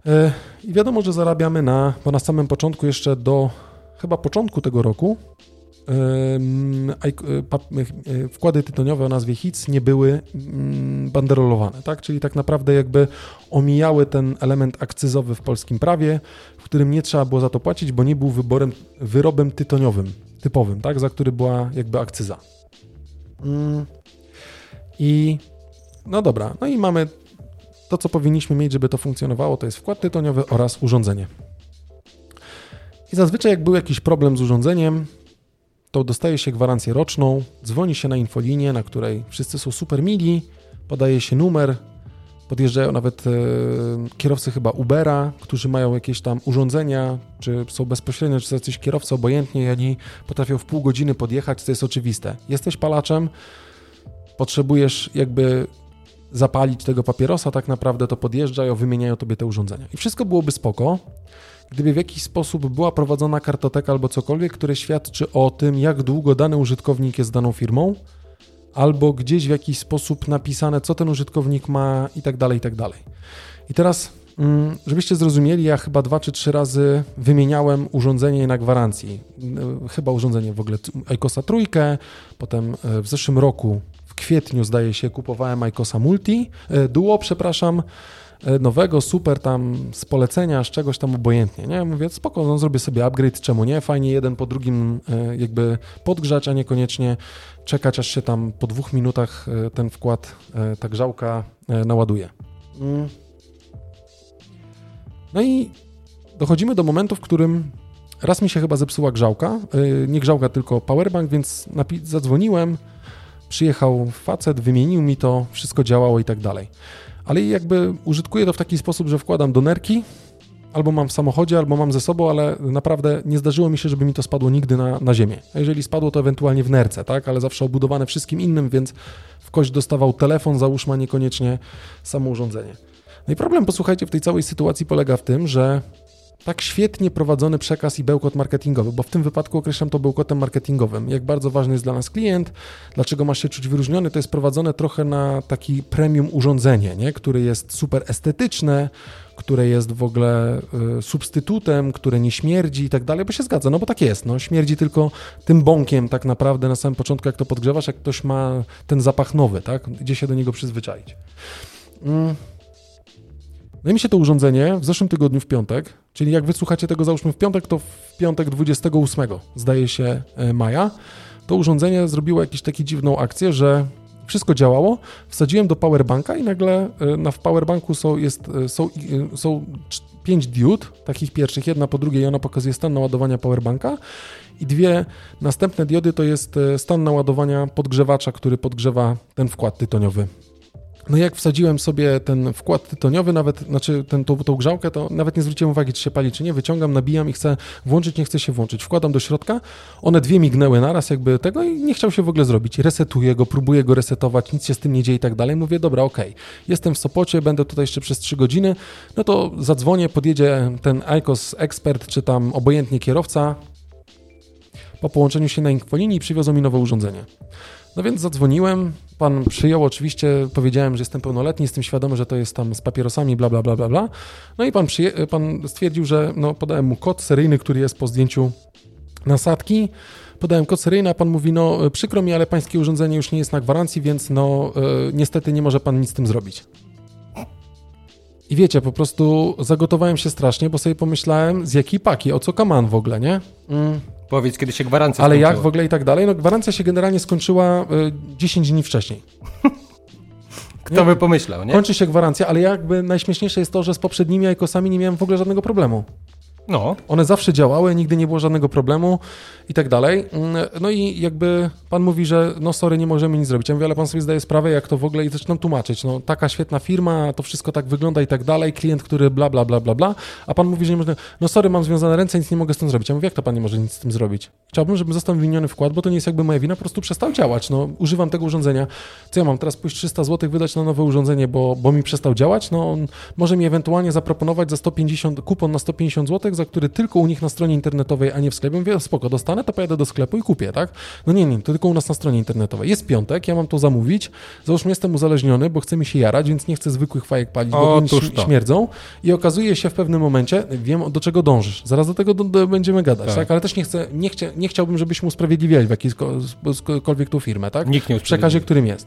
E, I wiadomo, że zarabiamy na, bo na samym początku jeszcze do chyba początku tego roku e, e, wkłady tytoniowe o nazwie HITS nie były mm, banderolowane, tak? Czyli tak naprawdę jakby omijały ten element akcyzowy w polskim prawie, w którym nie trzeba było za to płacić, bo nie był wyborem, wyrobem tytoniowym, typowym, tak? Za który była jakby akcyza. Mm. I no dobra, no i mamy to, co powinniśmy mieć, żeby to funkcjonowało, to jest wkład tytoniowy oraz urządzenie. I zazwyczaj, jak był jakiś problem z urządzeniem, to dostaje się gwarancję roczną, dzwoni się na infolinię, na której wszyscy są super mili, podaje się numer, podjeżdżają nawet e, kierowcy chyba Ubera, którzy mają jakieś tam urządzenia, czy są bezpośrednio, czy są jacyś kierowcy obojętnie i oni potrafią w pół godziny podjechać, to jest oczywiste. Jesteś palaczem, potrzebujesz jakby zapalić tego papierosa, tak naprawdę to podjeżdżają, wymieniają tobie te urządzenia. I wszystko byłoby spoko, gdyby w jakiś sposób była prowadzona kartoteka albo cokolwiek, które świadczy o tym, jak długo dany użytkownik jest daną firmą, albo gdzieś w jakiś sposób napisane, co ten użytkownik ma i tak dalej, i tak dalej. I teraz, mm, żebyście zrozumieli, ja chyba dwa czy trzy razy wymieniałem urządzenie na gwarancji. Y, Chyba urządzenie w ogóle ICOSa trójkę, potem y, w zeszłym roku, w kwietniu zdaje się, kupowałem ICOSa Multi, y, Duo, przepraszam, nowego, super tam z polecenia, z czegoś tam obojętnie, nie? Mówię, spoko, no zrobię sobie upgrade, czemu nie? Fajnie jeden po drugim y, jakby podgrzać, a niekoniecznie czekać, aż się tam po dwóch minutach y, ten wkład, ta grzałka naładuje. Mm. No i dochodzimy do momentu, w którym raz mi się chyba zepsuła grzałka, nie grzałka, tylko powerbank, więc zadzwoniłem, przyjechał facet, wymienił mi to, wszystko działało i tak dalej. Ale jakby użytkuję to w taki sposób, że wkładam do nerki, albo mam w samochodzie, albo mam ze sobą, ale naprawdę nie zdarzyło mi się, żeby mi to spadło nigdy na, na ziemię. A jeżeli spadło, to ewentualnie w nerce, tak? Ale zawsze obudowane wszystkim innym, więc w kość dostawał telefon, załóżmy, niekoniecznie samo urządzenie. No i problem, posłuchajcie, w tej całej sytuacji polega w tym, że tak świetnie prowadzony przekaz i bełkot marketingowy, bo w tym wypadku określam to bełkotem marketingowym. Jak bardzo ważny jest dla nas klient, dlaczego masz się czuć wyróżniony, to jest prowadzone trochę na taki premium urządzenie, nie? które jest super estetyczne, które jest w ogóle y, substytutem, które nie śmierdzi i tak dalej, bo się zgadza, no bo tak jest, no śmierdzi tylko tym bąkiem tak naprawdę na samym początku, jak to podgrzewasz, jak ktoś ma ten zapach nowy, tak, gdzie się do niego przyzwyczaić. Mm. No i mi się to urządzenie w zeszłym tygodniu w piątek, czyli jak wysłuchacie tego załóżmy w piątek, to w piątek 28 zdaje się e, maja, to urządzenie zrobiło jakąś taką dziwną akcję, że wszystko działało, wsadziłem do powerbanka i nagle e, na w powerbanku są, jest, e, są, są pięć diod, takich pierwszych, jedna po drugiej, i ona pokazuje stan naładowania powerbanka. I dwie następne diody to jest stan naładowania podgrzewacza, który podgrzewa ten wkład tytoniowy no jak wsadziłem sobie ten wkład tytoniowy, nawet, znaczy ten, tą, tą grzałkę, to nawet nie zwróciłem uwagi, czy się pali, czy nie. Wyciągam, nabijam i chcę włączyć, nie chcę się włączyć. Wkładam do środka, one dwie mignęły naraz jakby tego i nie chciał się w ogóle zrobić. Resetuję go, próbuję go resetować, nic się z tym nie dzieje i tak dalej. Mówię, dobra, okej, okay. jestem w Sopocie, będę tutaj jeszcze przez trzy godziny, no to zadzwonię, podjedzie ten ICOS ekspert, czy tam obojętnie kierowca, po połączeniu się na infolinii przywiozą mi nowe urządzenie. No więc zadzwoniłem, pan przyjął, oczywiście powiedziałem, że jestem pełnoletni, jestem świadomy, że to jest tam z papierosami, bla, bla, bla, bla, bla. No i pan, przyje- pan stwierdził, że no, podałem mu kod seryjny, który jest po zdjęciu nasadki. Podałem kod seryjny, a pan mówi, no przykro mi, ale pańskie urządzenie już nie jest na gwarancji, więc no y, niestety nie może pan nic z tym zrobić. I wiecie, po prostu zagotowałem się strasznie, bo sobie pomyślałem, z jakiej paki, o co kaman w ogóle, nie? Mm. Powiedz, kiedy się gwarancja Ale skończyła. jak w ogóle i tak dalej? No gwarancja się generalnie skończyła y, 10 dni wcześniej. *laughs* Kto by pomyślał, nie? Kończy się gwarancja, ale jakby najśmieszniejsze jest to, że z poprzednimi Aikosami nie miałem w ogóle żadnego problemu. No. One zawsze działały, nigdy nie było żadnego problemu i tak dalej. Mm, no i jakby pan mówi, że no sorry, nie możemy nic zrobić. Ja mówię, ale pan sobie zdaje sprawę, jak to w ogóle i zaczynam tłumaczyć. No taka świetna firma, to wszystko tak wygląda i tak dalej, klient, który bla, bla, bla, bla, bla, a pan mówi, że nie można, no sorry, mam związane ręce, nic nie mogę z tym zrobić. Ja mówię, jak to pan nie może nic z tym zrobić? Chciałbym, żeby został wymieniony wkład, bo to nie jest jakby moja wina, po prostu przestał działać. No używam tego urządzenia. Co ja mam teraz pójść 300 zł wydać na nowe urządzenie, bo, bo mi przestał działać? No on może mi ewentualnie zaproponować za 150, kupon na 150 zł, za który tylko u nich na stronie internetowej, a nie w sklepie. Mówię, spoko, dostanę, to pojadę do sklepu i kupię, tak? No nie, nie, to tylko u nas na stronie internetowej. Jest piątek, ja mam to zamówić. Załóżmy, jestem uzależniony, bo chce mi się jarać, więc nie chcę zwykłych fajek palić, bo oni śmierdzą. I okazuje się w pewnym momencie, wiem do czego dążysz. Zaraz do tego do, do, będziemy gadać, tak. tak? Ale też nie, chcę, nie, chcia, nie chciałbym, żebyśmy usprawiedliwiali w jakikolwiek tą firmę, tak? Nikt nie W przekazie, którym jest.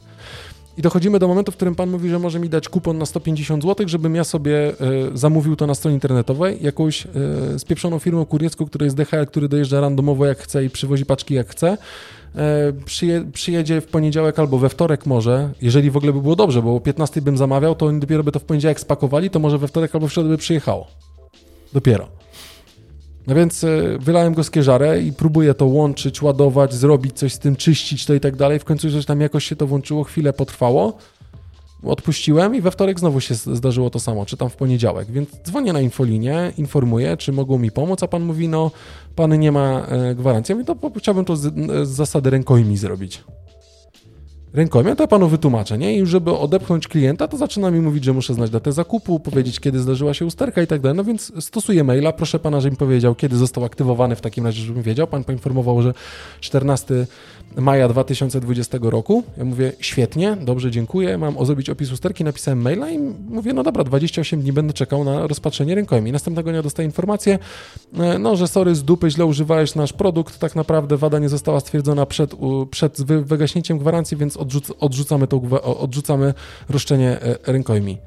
I dochodzimy do momentu, w którym pan mówi, że może mi dać kupon na 150 zł, żebym ja sobie y, zamówił to na stronie internetowej, jakąś y, spieprzoną firmą kuriecką, która jest DHL, który dojeżdża randomowo jak chce i przywozi paczki jak chce. Y, przyje, przyjedzie w poniedziałek albo we wtorek może, jeżeli w ogóle by było dobrze, bo o 15 bym zamawiał, to oni dopiero by to w poniedziałek spakowali, to może we wtorek albo w środę by przyjechało. Dopiero. No więc wylałem go z kieżarę i próbuję to łączyć, ładować, zrobić coś z tym, czyścić to i tak dalej. W końcu że tam jakoś się to włączyło, chwilę potrwało. Odpuściłem i we wtorek znowu się zdarzyło to samo, czy tam w poniedziałek. Więc dzwonię na infolinię, informuję, czy mogą mi pomóc, a pan mówi, no, pan nie ma gwarancji. Ja mówię, to chciałbym to z, z zasady rękojmi zrobić rękojmia, to ja panu wytłumaczę, nie? I żeby odepchnąć klienta, to zaczyna mi mówić, że muszę znać datę zakupu, powiedzieć, kiedy zdarzyła się usterka i tak dalej. No więc stosuję maila, proszę pana, żeby mi powiedział, kiedy został aktywowany w takim razie, żebym wiedział. Pan poinformował, że 14 maja 2020 roku. Ja mówię, świetnie, dobrze, dziękuję, mam zrobić opis usterki, napisałem maila i mówię, no dobra, 28 dni będę czekał na rozpatrzenie rękojmi. Następnego dnia dostaję informację, e, no, że sorry, z dupy źle używałeś nasz produkt, tak naprawdę wada nie została stwierdzona przed, przed wygaśnięciem gwarancji, więc odrzuc odrzucamy, to, odrzucamy roszczenie e, rękojmi.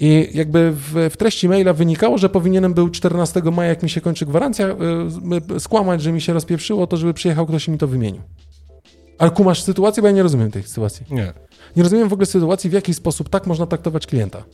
I jakby w, w, treści maila wynikało, że powinienem był 14 maja, jak mi się kończy gwarancja, y, skłamać, że mi się rozpieprzyło, to żeby przyjechał ktoś i mi to wymienił. Ale kumasz sytuację, bo ja nie rozumiem tej sytuacji. Nie. Nie rozumiem w ogóle sytuacji, w jaki sposób tak można traktować klienta.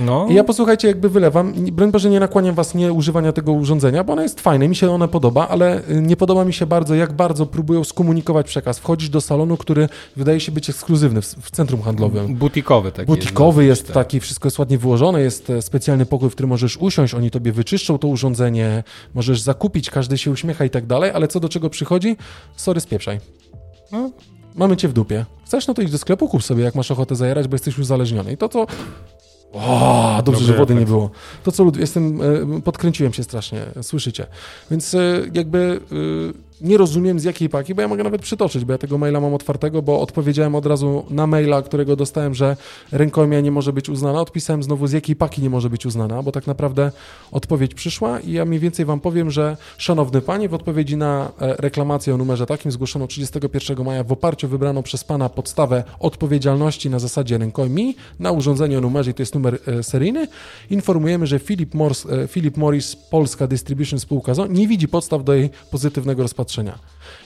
No. I ja posłuchajcie, jakby wylewam. Broń Boże, nie nakłaniam was nie używania tego urządzenia, bo ono jest fajne, mi się ono podoba, ale y, nie podoba mi się bardzo, jak bardzo próbują skomunikować przekaz. Wchodzisz do salonu, który wydaje się być ekskluzywny w, w centrum handlowym. Butikowy taki. Butikowy no, jest tak. taki, wszystko jest ładnie wyłożone, jest e, specjalny pokój, w którym możesz usiąść, oni tobie wyczyszczą to urządzenie, możesz zakupić, każdy się uśmiecha i tak dalej, ale co do czego przychodzi? Sorry, spieprzaj. No. Mamy cię w dupie. Chcesz, no to idź do sklepu, kup sobie, jak masz ochotę zajarać, bo jesteś uzależniony. I to, co... O, dobrze, Dobry że wody nie efekt. było. To, co lud... jestem, e, podkręciłem się strasznie, słyszycie. Więc e, jakby e, nie rozumiem z jakiej paki, bo ja mogę nawet przytoczyć, bo ja tego maila mam otwartego, bo odpowiedziałem od razu na maila, którego dostałem, że rękojmia nie może być uznana. Odpisałem znowu z jakiej paki nie może być uznana, bo tak naprawdę odpowiedź przyszła i ja mniej więcej wam powiem, że szanowny panie, w odpowiedzi na e, reklamację o numerze takim zgłoszono 31 maja w oparciu o wybraną przez pana podstawę odpowiedzialności na zasadzie rękojmi na urządzenie o numerze, i to jest numer e, seryjny, informujemy, że Philip, Morris, e, Philip Morris Polska Distribution spółka ZO nie widzi podstaw do jej pozytywnego rozpatrzenia.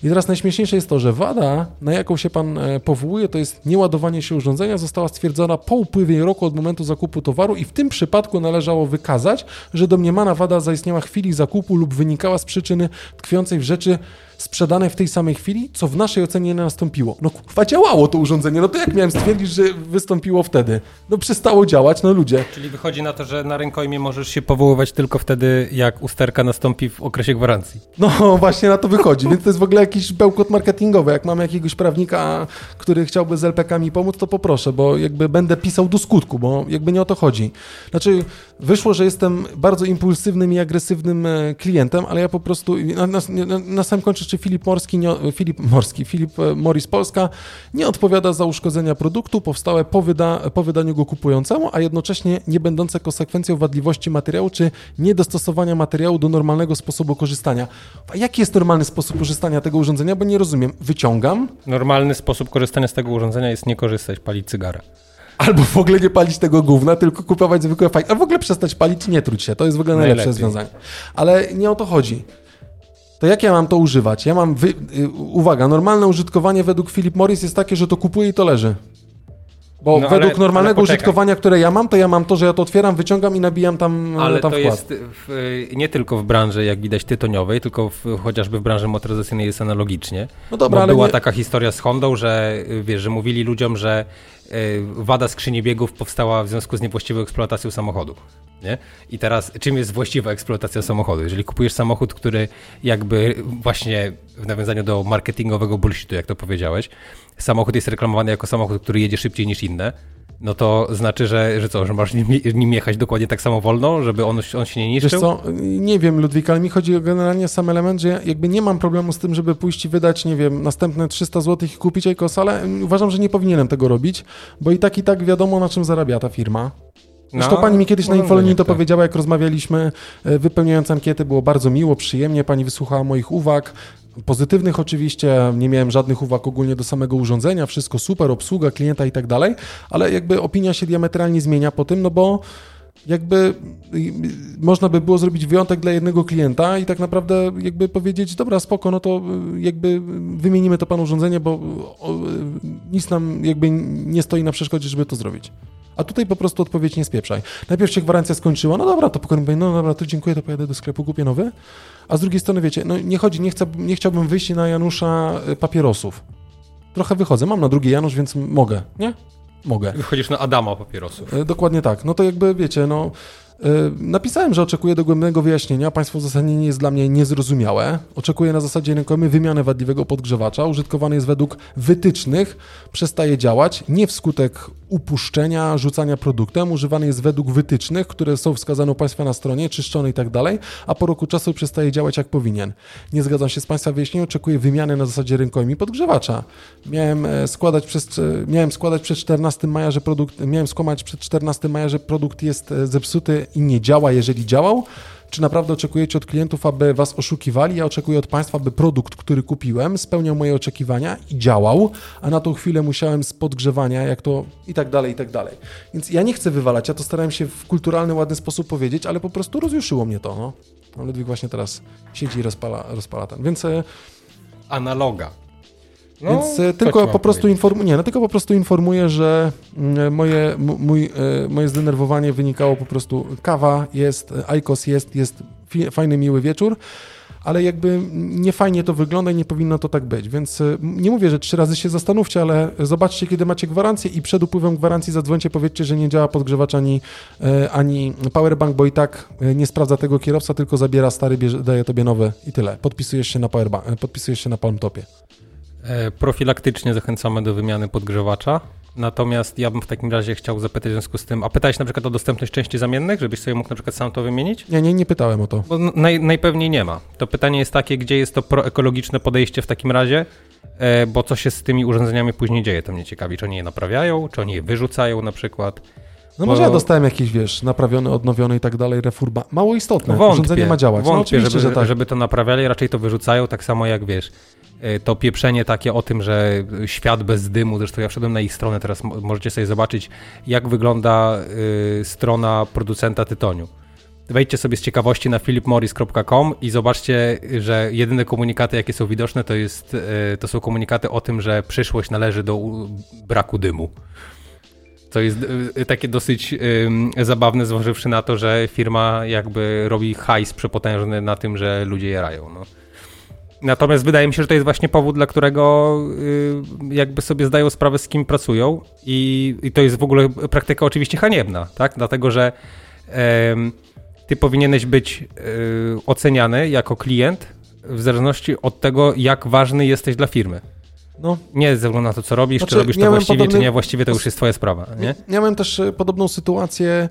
I teraz najśmieszniejsze jest to, że wada, na jaką się pan e, powołuje, to jest nieładowanie się urządzenia, została stwierdzona po upływie roku od momentu zakupu towaru i w tym przypadku należało wykazać, że domniemana wada zaistniała w chwili zakupu lub wynikała z przyczyny tkwiącej w rzeczy sprzedanej w tej samej chwili, co w naszej ocenie nie nastąpiło. No kurwa, działało to urządzenie, no to jak miałem stwierdzić, że wystąpiło wtedy? No przestało działać, no ludzie. Czyli wychodzi na to, że na rękojmie możesz się powoływać tylko wtedy, jak usterka nastąpi w okresie gwarancji. No *laughs* właśnie na to wychodzi, więc to jest w ogóle jakiś bełkot marketingowy. Jak mamy jakiegoś prawnika, który chciałby z LPK-ami pomóc, to poproszę, bo jakby będę pisał do skutku, bo jakby nie o to chodzi. Znaczy, wyszło, że jestem bardzo impulsywnym i agresywnym e, klientem, ale ja po prostu, na, na, na, na samym końcu, czy Filip Morski, nie, Filip Morski, Filip e, Morris Polska nie odpowiada za uszkodzenia produktu powstałe po, wyda, po wydaniu go kupującemu, a jednocześnie nie będące konsekwencją wadliwości materiału, czy niedostosowania materiału do normalnego sposobu korzystania. A jaki jest normalny sposób korzystania tego urządzenia? Bo nie rozumiem. Wyciągam, Normalny sposób korzystania z tego urządzenia jest nie korzystać, palić cygara. albo w ogóle nie palić tego gówna, tylko kupować zwykłe fajki, a w ogóle przestać palić i nie truć się. To jest w ogóle najlepsze Najlepiej. rozwiązanie. Ale nie o to chodzi. To jak ja mam to używać? Ja mam, wy... y, uwaga, normalne użytkowanie według Philip Morris jest takie, że to kupuję i to leży. Bo No, ale- według normalnego ale użytkowania, które ja mam, to ja mam to, że ja to otwieram, wyciągam i nabijam tam, Ale tam to wkład. jest w, nie tylko w branży, jak widać, tytoniowej, tylko w, chociażby w branży motoryzacyjnej jest analogicznie. No dobra, Bo ale była nie- taka historia z Hondą, że wiesz, że mówili ludziom, że wada skrzyni biegów powstała w związku z niewłaściwą eksploatacją samochodu. Nie? I teraz, czym jest właściwa eksploatacja samochodu? Jeżeli kupujesz samochód, który jakby właśnie w nawiązaniu do marketingowego bullshitu, jak to powiedziałeś, samochód jest reklamowany jako samochód, który jedzie szybciej niż inne, no to znaczy, że, że co, że masz nim, nim jechać dokładnie tak samo wolno, żeby on, on się nie Wiesz niszczył? co, nie wiem Ludwik, ale mi chodzi o generalnie sam element, że ja jakby nie mam problemu z tym, żeby pójść i wydać, nie wiem, następne 300 zł i kupić Ejkos, ale uważam, że nie powinienem tego robić, bo i tak i tak wiadomo na czym zarabia ta firma. Zresztą No, pani mi kiedyś na infolinii to tak. powiedziała, jak rozmawialiśmy, e, wypełniając ankietę, było bardzo miło, przyjemnie, pani wysłuchała moich uwag, pozytywnych oczywiście, nie miałem żadnych uwag ogólnie do samego urządzenia, wszystko super, obsługa klienta i tak dalej, ale jakby opinia się diametralnie zmienia po tym, no bo jakby można by było zrobić wyjątek dla jednego klienta i tak naprawdę jakby powiedzieć, dobra, spoko, no to y, jakby wymienimy to panu urządzenie, bo y, nic nam jakby nie stoi na przeszkodzie, żeby to zrobić. A tutaj po prostu odpowiedź nie spieprzaj. Najpierw się gwarancja skończyła, no dobra, to mówię, no dobra, to dziękuję, to pojadę do sklepu, kupię nowy. A z drugiej strony, wiecie, no nie chodzi, nie, chcę, nie chciałbym wyjść na Janusza y, papierosów. Trochę wychodzę, mam na drugi Janusz, więc mogę, nie? Mogę. Wychodzisz na Adama papierosów. E, Dokładnie tak. No to jakby wiecie, no. e, Napisałem, że oczekuję dogłębnego wyjaśnienia. Państwo uzasadnienie jest dla mnie niezrozumiałe. Oczekuję na zasadzie rękojmej wymiany wadliwego podgrzewacza. Użytkowany jest według wytycznych, przestaje działać, nie wskutek upuszczenia, rzucania produktem. Używany jest według wytycznych, które są wskazane u Państwa na stronie, czyszczony i tak dalej, a po roku czasu przestaje działać jak powinien. Nie zgadzam się z Państwa wyjaśnieniem, oczekuję wymiany na zasadzie rękojmi podgrzewacza. Miałem e, składać przez, e, miałem składać przed 14 maja, że produkt, miałem skłamać przed 14 maja, że produkt jest e, zepsuty i nie działa, jeżeli działał. Czy naprawdę oczekujecie od klientów, aby was oszukiwali? Ja oczekuję od państwa, aby produkt, który kupiłem, spełniał moje oczekiwania i działał, a na tą chwilę musiałem z podgrzewania, jak to i tak dalej, i tak dalej. Więc ja nie chcę wywalać, ja to starałem się w kulturalny, ładny sposób powiedzieć, ale po prostu rozjuszyło mnie to. No. Ludwik właśnie teraz siedzi i rozpala, rozpala ten. Więc e, Analoga. No, Więc e, tylko po prostu informuję, nie, no tylko po prostu informuję, że mm, moje, m- mój, e, moje zdenerwowanie wynikało po prostu kawa jest, e, Aikos jest, jest fajny, miły wieczór, ale jakby nie fajnie to wygląda i nie powinno to tak być, więc e, nie mówię, że trzy razy się zastanówcie, ale zobaczcie, kiedy macie gwarancję i przed upływem gwarancji zadzwońcie, powiedzcie, że nie działa podgrzewacz ani, e, ani powerbank, bo i tak e, nie sprawdza tego kierowca, tylko zabiera stary, bierze, daje tobie nowy i tyle. Podpisujesz się na powerbank, e, podpisujesz się na Palmtopie. E, Profilaktycznie zachęcamy do wymiany podgrzewacza. Natomiast ja bym w takim razie chciał zapytać w związku z tym, a pytałeś na przykład o dostępność części zamiennych, żebyś sobie mógł na przykład sam to wymienić? Nie, nie, nie pytałem o to. Bo naj, najpewniej nie ma. To pytanie jest takie, gdzie jest to proekologiczne podejście w takim razie, e, bo co się z tymi urządzeniami później dzieje, to mnie ciekawi, czy oni je naprawiają, czy oni je wyrzucają na przykład. No Bo- może ja dostałem jakiś, wiesz, naprawiony, odnowiony i tak dalej, refurba. Mało istotne. Wątpię, Urządzenie ma działać. no wątpię oczywiście, żeby, że tak. żeby to naprawiali, raczej to wyrzucają, tak samo jak wiesz, to pieprzenie takie o tym, że świat bez dymu, zresztą ja wszedłem na ich stronę, teraz mo- możecie sobie zobaczyć, jak wygląda y, strona producenta tytoniu. Wejdźcie sobie z ciekawości na philipmorris.com i zobaczcie, że jedyne komunikaty, jakie są widoczne, to, jest, y, to są komunikaty o tym, że przyszłość należy do braku dymu. To jest y, takie dosyć zabawne, zważywszy na to, że firma jakby robi hajs przepotężny na tym, że ludzie jarają. No. Natomiast wydaje mi się, że to jest właśnie powód, dla którego y, jakby sobie zdają sprawę, z kim pracują i, i to jest w ogóle praktyka oczywiście haniebna, tak? Dlatego, że em, ty powinieneś być y, oceniany jako klient w zależności od tego, jak ważny jesteś dla firmy. No, Nie ze względu na to, co robisz, Znaczy, czy robisz to właściwie, podobny- czy nie właściwie, to już jest twoja sprawa, nie? Miałem też e, podobną sytuację.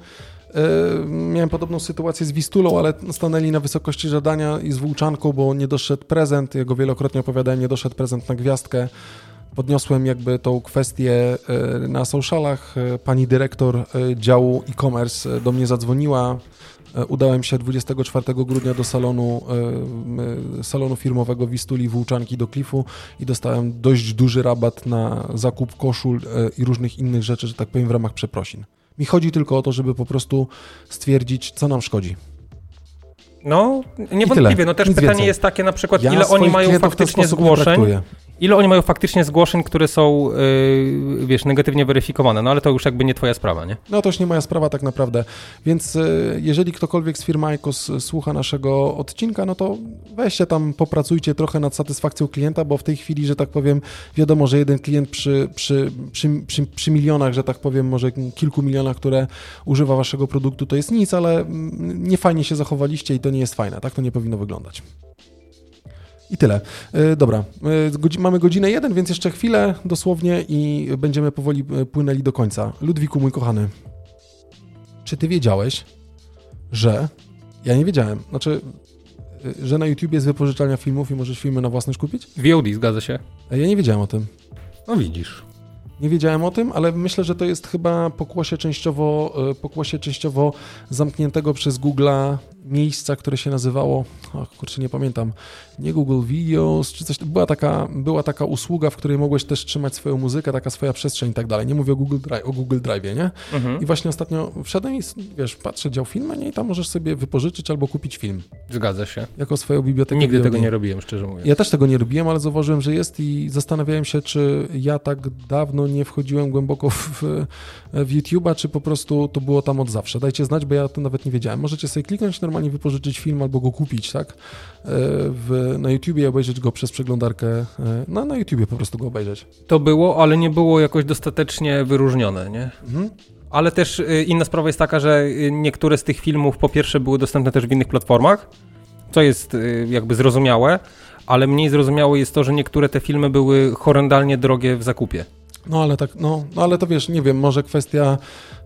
E, Miałem podobną sytuację z Wistulą, ale stanęli na wysokości żadania i z Włóczanką, bo nie doszedł prezent. Ja go wielokrotnie opowiadałem, nie doszedł prezent na gwiazdkę. Podniosłem jakby tą kwestię e, na socialach. E, Pani dyrektor działu e-commerce do mnie zadzwoniła. Udałem się 24 grudnia do salonu, salonu firmowego Wistuli Włóczanki do Klifu i dostałem dość duży rabat na zakup koszul i różnych innych rzeczy, że tak powiem, w ramach przeprosin. Mi chodzi tylko o to, żeby po prostu stwierdzić, co nam szkodzi. No, niewątpliwie. No też Nic pytanie więcej. jest takie na przykład, Ja ile oni mają faktycznie zgłoszeń. Ile oni mają faktycznie zgłoszeń, które są, yy, wiesz, negatywnie weryfikowane, no ale to już jakby nie twoja sprawa, nie? No to już nie moja sprawa tak naprawdę. Więc e, jeżeli ktokolwiek z firmy ICOS e, słucha naszego odcinka, no to weźcie tam, popracujcie trochę nad satysfakcją klienta, bo w tej chwili, że tak powiem, wiadomo, że jeden klient przy, przy, przy, przy, przy milionach, że tak powiem, może kilku milionach, które używa waszego produktu, to jest nic, ale mm, nie fajnie się zachowaliście i to nie jest fajne. Tak to nie powinno wyglądać. I tyle. E, Dobra, E, mamy godzinę jeden, więc jeszcze chwilę dosłownie i będziemy powoli e, płynęli do końca. Ludwiku, mój kochany, czy ty wiedziałeś, że... Ja nie wiedziałem, znaczy, że na YouTube jest wypożyczalnia filmów i możesz filmy na własność kupić? VOD, zgadza się? Ja nie wiedziałem o tym. No widzisz. Nie wiedziałem o tym, ale myślę, że to jest chyba pokłosie częściowo, pokłosie częściowo zamkniętego przez Google'a miejsca, które się nazywało, o kurczę, nie pamiętam, nie Google Videos, czy coś, była taka, była taka usługa, w której mogłeś też trzymać swoją muzykę, taka swoja przestrzeń i tak dalej. Nie mówię o Google, Drive, o Google Drive, nie? Mhm. I właśnie ostatnio wszedłem i, wiesz, patrzę dział filmy, nie? I tam możesz sobie wypożyczyć albo kupić film, Zgadza się. jako swoją bibliotekę Nigdy tego nie robiłem, szczerze mówiąc. Ja też tego nie robiłem, ale zauważyłem, że jest i zastanawiałem się, czy ja tak dawno nie wchodziłem głęboko w, w YouTube'a, czy po prostu to było tam od zawsze. Dajcie znać, bo ja to nawet nie wiedziałem. Możecie sobie kliknąć, normalnie wypożyczyć film albo go kupić, tak? E, W, na YouTubie i obejrzeć go przez przeglądarkę. No, na YouTubie po prostu go obejrzeć. To było, ale nie było jakoś dostatecznie wyróżnione, nie? Mhm. Ale też y, inna sprawa jest taka, że y, niektóre z tych filmów po pierwsze były dostępne też w innych platformach, co jest y, jakby zrozumiałe, ale mniej zrozumiałe jest to, że niektóre te filmy były horrendalnie drogie w zakupie. No ale tak, no, no ale to wiesz, nie wiem, może kwestia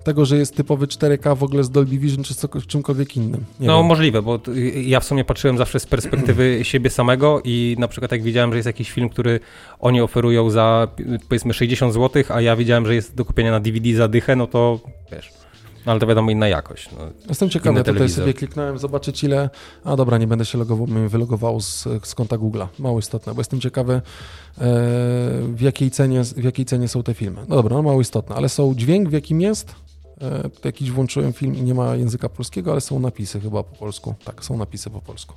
tego, że jest typowy 4K w ogóle z Dolby Vision, czy co, czymkolwiek innym. Nie no wiem. możliwe, bo ja w sumie patrzyłem zawsze z perspektywy *clears throat* siebie samego i na przykład jak widziałem, że jest jakiś film, który oni oferują za powiedzmy 60 zł, a ja widziałem, że jest do kupienia na DVD za dychę, no to wiesz, ale to wiadomo inna jakość. No. Jestem ciekawy, Inny tutaj telewizor. sobie kliknąłem, zobaczyć ile... A dobra, nie będę się logował, mnie wylogowało z, z konta Google'a. Mało istotne, bo jestem ciekawy e, w, jakiej cenie, w jakiej cenie są te filmy. No dobra, no mało istotne, ale są dźwięk w jakim jest? E, jakiś włączyłem film i nie ma języka polskiego, ale są napisy chyba po polsku. Tak, są napisy po polsku.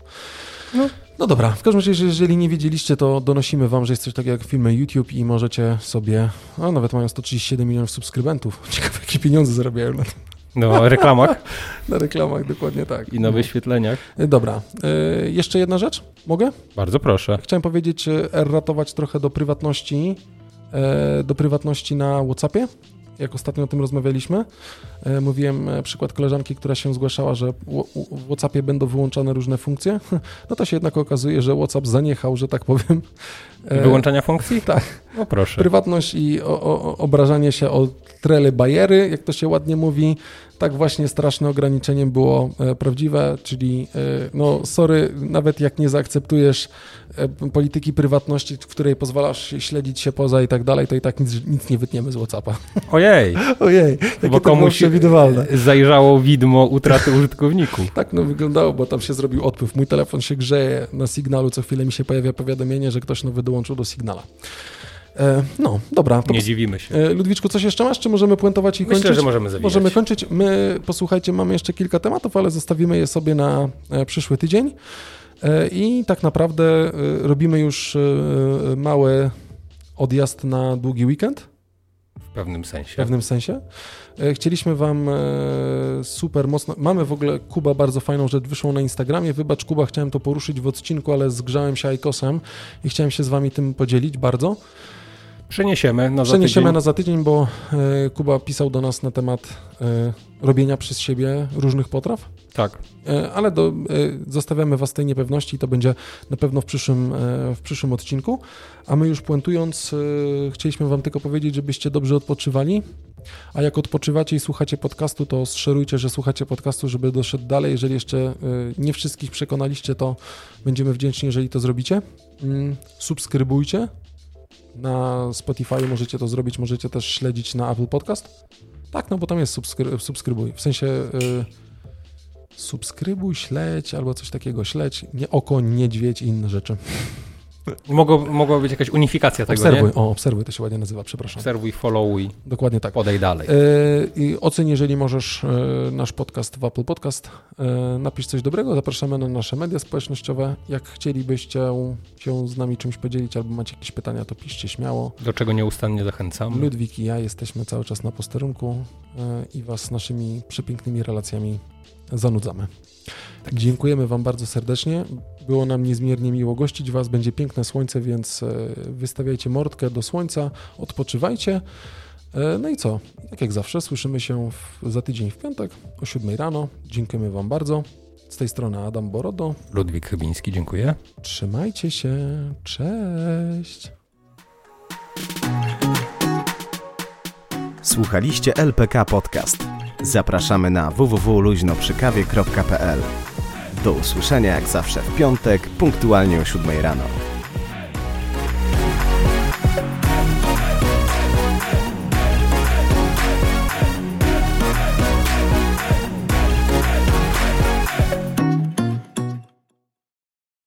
No, no dobra, w każdym razie, jeżeli nie wiedzieliście, to donosimy wam, że jest coś takiego jak filmy YouTube i możecie sobie, a nawet mają 137 milionów subskrybentów. *laughs* Ciekawe, jakie pieniądze zarabiają na tym. No, reklamach. na reklamach, dokładnie tak. I na wyświetleniach. E, Dobra, e, jeszcze jedna rzecz, mogę? Bardzo proszę. Chciałem powiedzieć, e, ratować trochę do prywatności, e, do prywatności na WhatsAppie. Jak ostatnio o tym rozmawialiśmy, mówiłem przykład koleżanki, która się zgłaszała, że w WhatsAppie będą wyłączane różne funkcje. *laughs* No to się jednak okazuje, że WhatsApp zaniechał, że tak powiem. Wyłączania funkcji? Tak. No proszę. Prywatność i o, o, obrażanie się o trele bajery, jak to się ładnie mówi. Tak właśnie straszne ograniczeniem było e, prawdziwe, czyli e, no sorry, nawet jak nie zaakceptujesz e, polityki prywatności, w której pozwalasz śledzić się poza i tak dalej, to i tak nic, nic nie wytniemy z Whatsappa. Ojej, *laughs* Ojej, jakie bo komuś przewidywalne. zajrzało widmo utraty użytkowników. *laughs* Tak no wyglądało, bo tam się zrobił odpływ. Mój telefon się grzeje na sygnalu, co chwilę mi się pojawia powiadomienie, że ktoś nowy dołączył do sygnala. E, no, dobra. To Nie dziwimy się. E, Ludwiczku, coś jeszcze masz, czy możemy puentować i kończyć? Myślę, że możemy zawijać. Możemy kończyć. My, posłuchajcie, mamy jeszcze kilka tematów, ale zostawimy je sobie na e, przyszły tydzień. I tak naprawdę robimy już mały odjazd na długi weekend, W pewnym w sensie. pewnym sensie. Chcieliśmy Wam super mocno. Mamy w ogóle Kuba bardzo fajną rzecz wyszłą na Instagramie. Wybacz, Kuba, chciałem to poruszyć w odcinku, ale zgrzałem się Aikosem i chciałem się z Wami tym podzielić bardzo. Przeniesiemy na za Przeniesiemy tydzień. na za tydzień, bo e, Kuba pisał do nas na temat e, robienia przez siebie różnych potraw, Tak. e, ale do, zostawiamy Was tej niepewności i to będzie na pewno w przyszłym, w przyszłym odcinku. A my już puentując, chcieliśmy Wam tylko powiedzieć, żebyście dobrze odpoczywali. A jak odpoczywacie i słuchacie podcastu, to szerujcie, że słuchacie podcastu, żeby doszedł dalej. Jeżeli jeszcze nie wszystkich przekonaliście, to będziemy wdzięczni, jeżeli to zrobicie. Mm, Subskrybujcie. Na Spotify możecie to zrobić, możecie też śledzić na Apple Podcast. Tak, no bo tam jest subskry subskrybuj. W sensie y, subskrybuj, śledź albo coś takiego. Śledź, nie oko, niedźwiedź i inne rzeczy. Mogło, mogła być jakaś unifikacja tego, Obserwuj, nie? o, obserwuj to się ładnie nazywa, przepraszam. Obserwuj, followuj, Dokładnie tak. podej dalej. Y, I oceń, jeżeli możesz, y, nasz podcast w Apple Podcast. Y, Napisz coś dobrego, zapraszamy na nasze media społecznościowe. Jak chcielibyście się z nami czymś podzielić albo macie jakieś pytania, to piszcie śmiało. Do czego nieustannie zachęcam. Ludwik i ja jesteśmy cały czas na posterunku e, i Was naszymi przepięknymi relacjami zanudzamy. Dziękujemy Wam bardzo serdecznie. Było nam niezmiernie miło gościć Was. Będzie piękne słońce, więc e, wystawiajcie mordkę do słońca, odpoczywajcie. E, No i co? Tak jak zawsze, słyszymy się w, za tydzień w piątek o 7 rano. Dziękujemy Wam bardzo. Z tej strony Adam Borodo. Ludwik Chybiński, dziękuję. Trzymajcie się. Cześć. Słuchaliście LPK Podcast. Zapraszamy na www.luźnoprzykawie.pl. Do usłyszenia jak zawsze w piątek, punktualnie o 7 rano.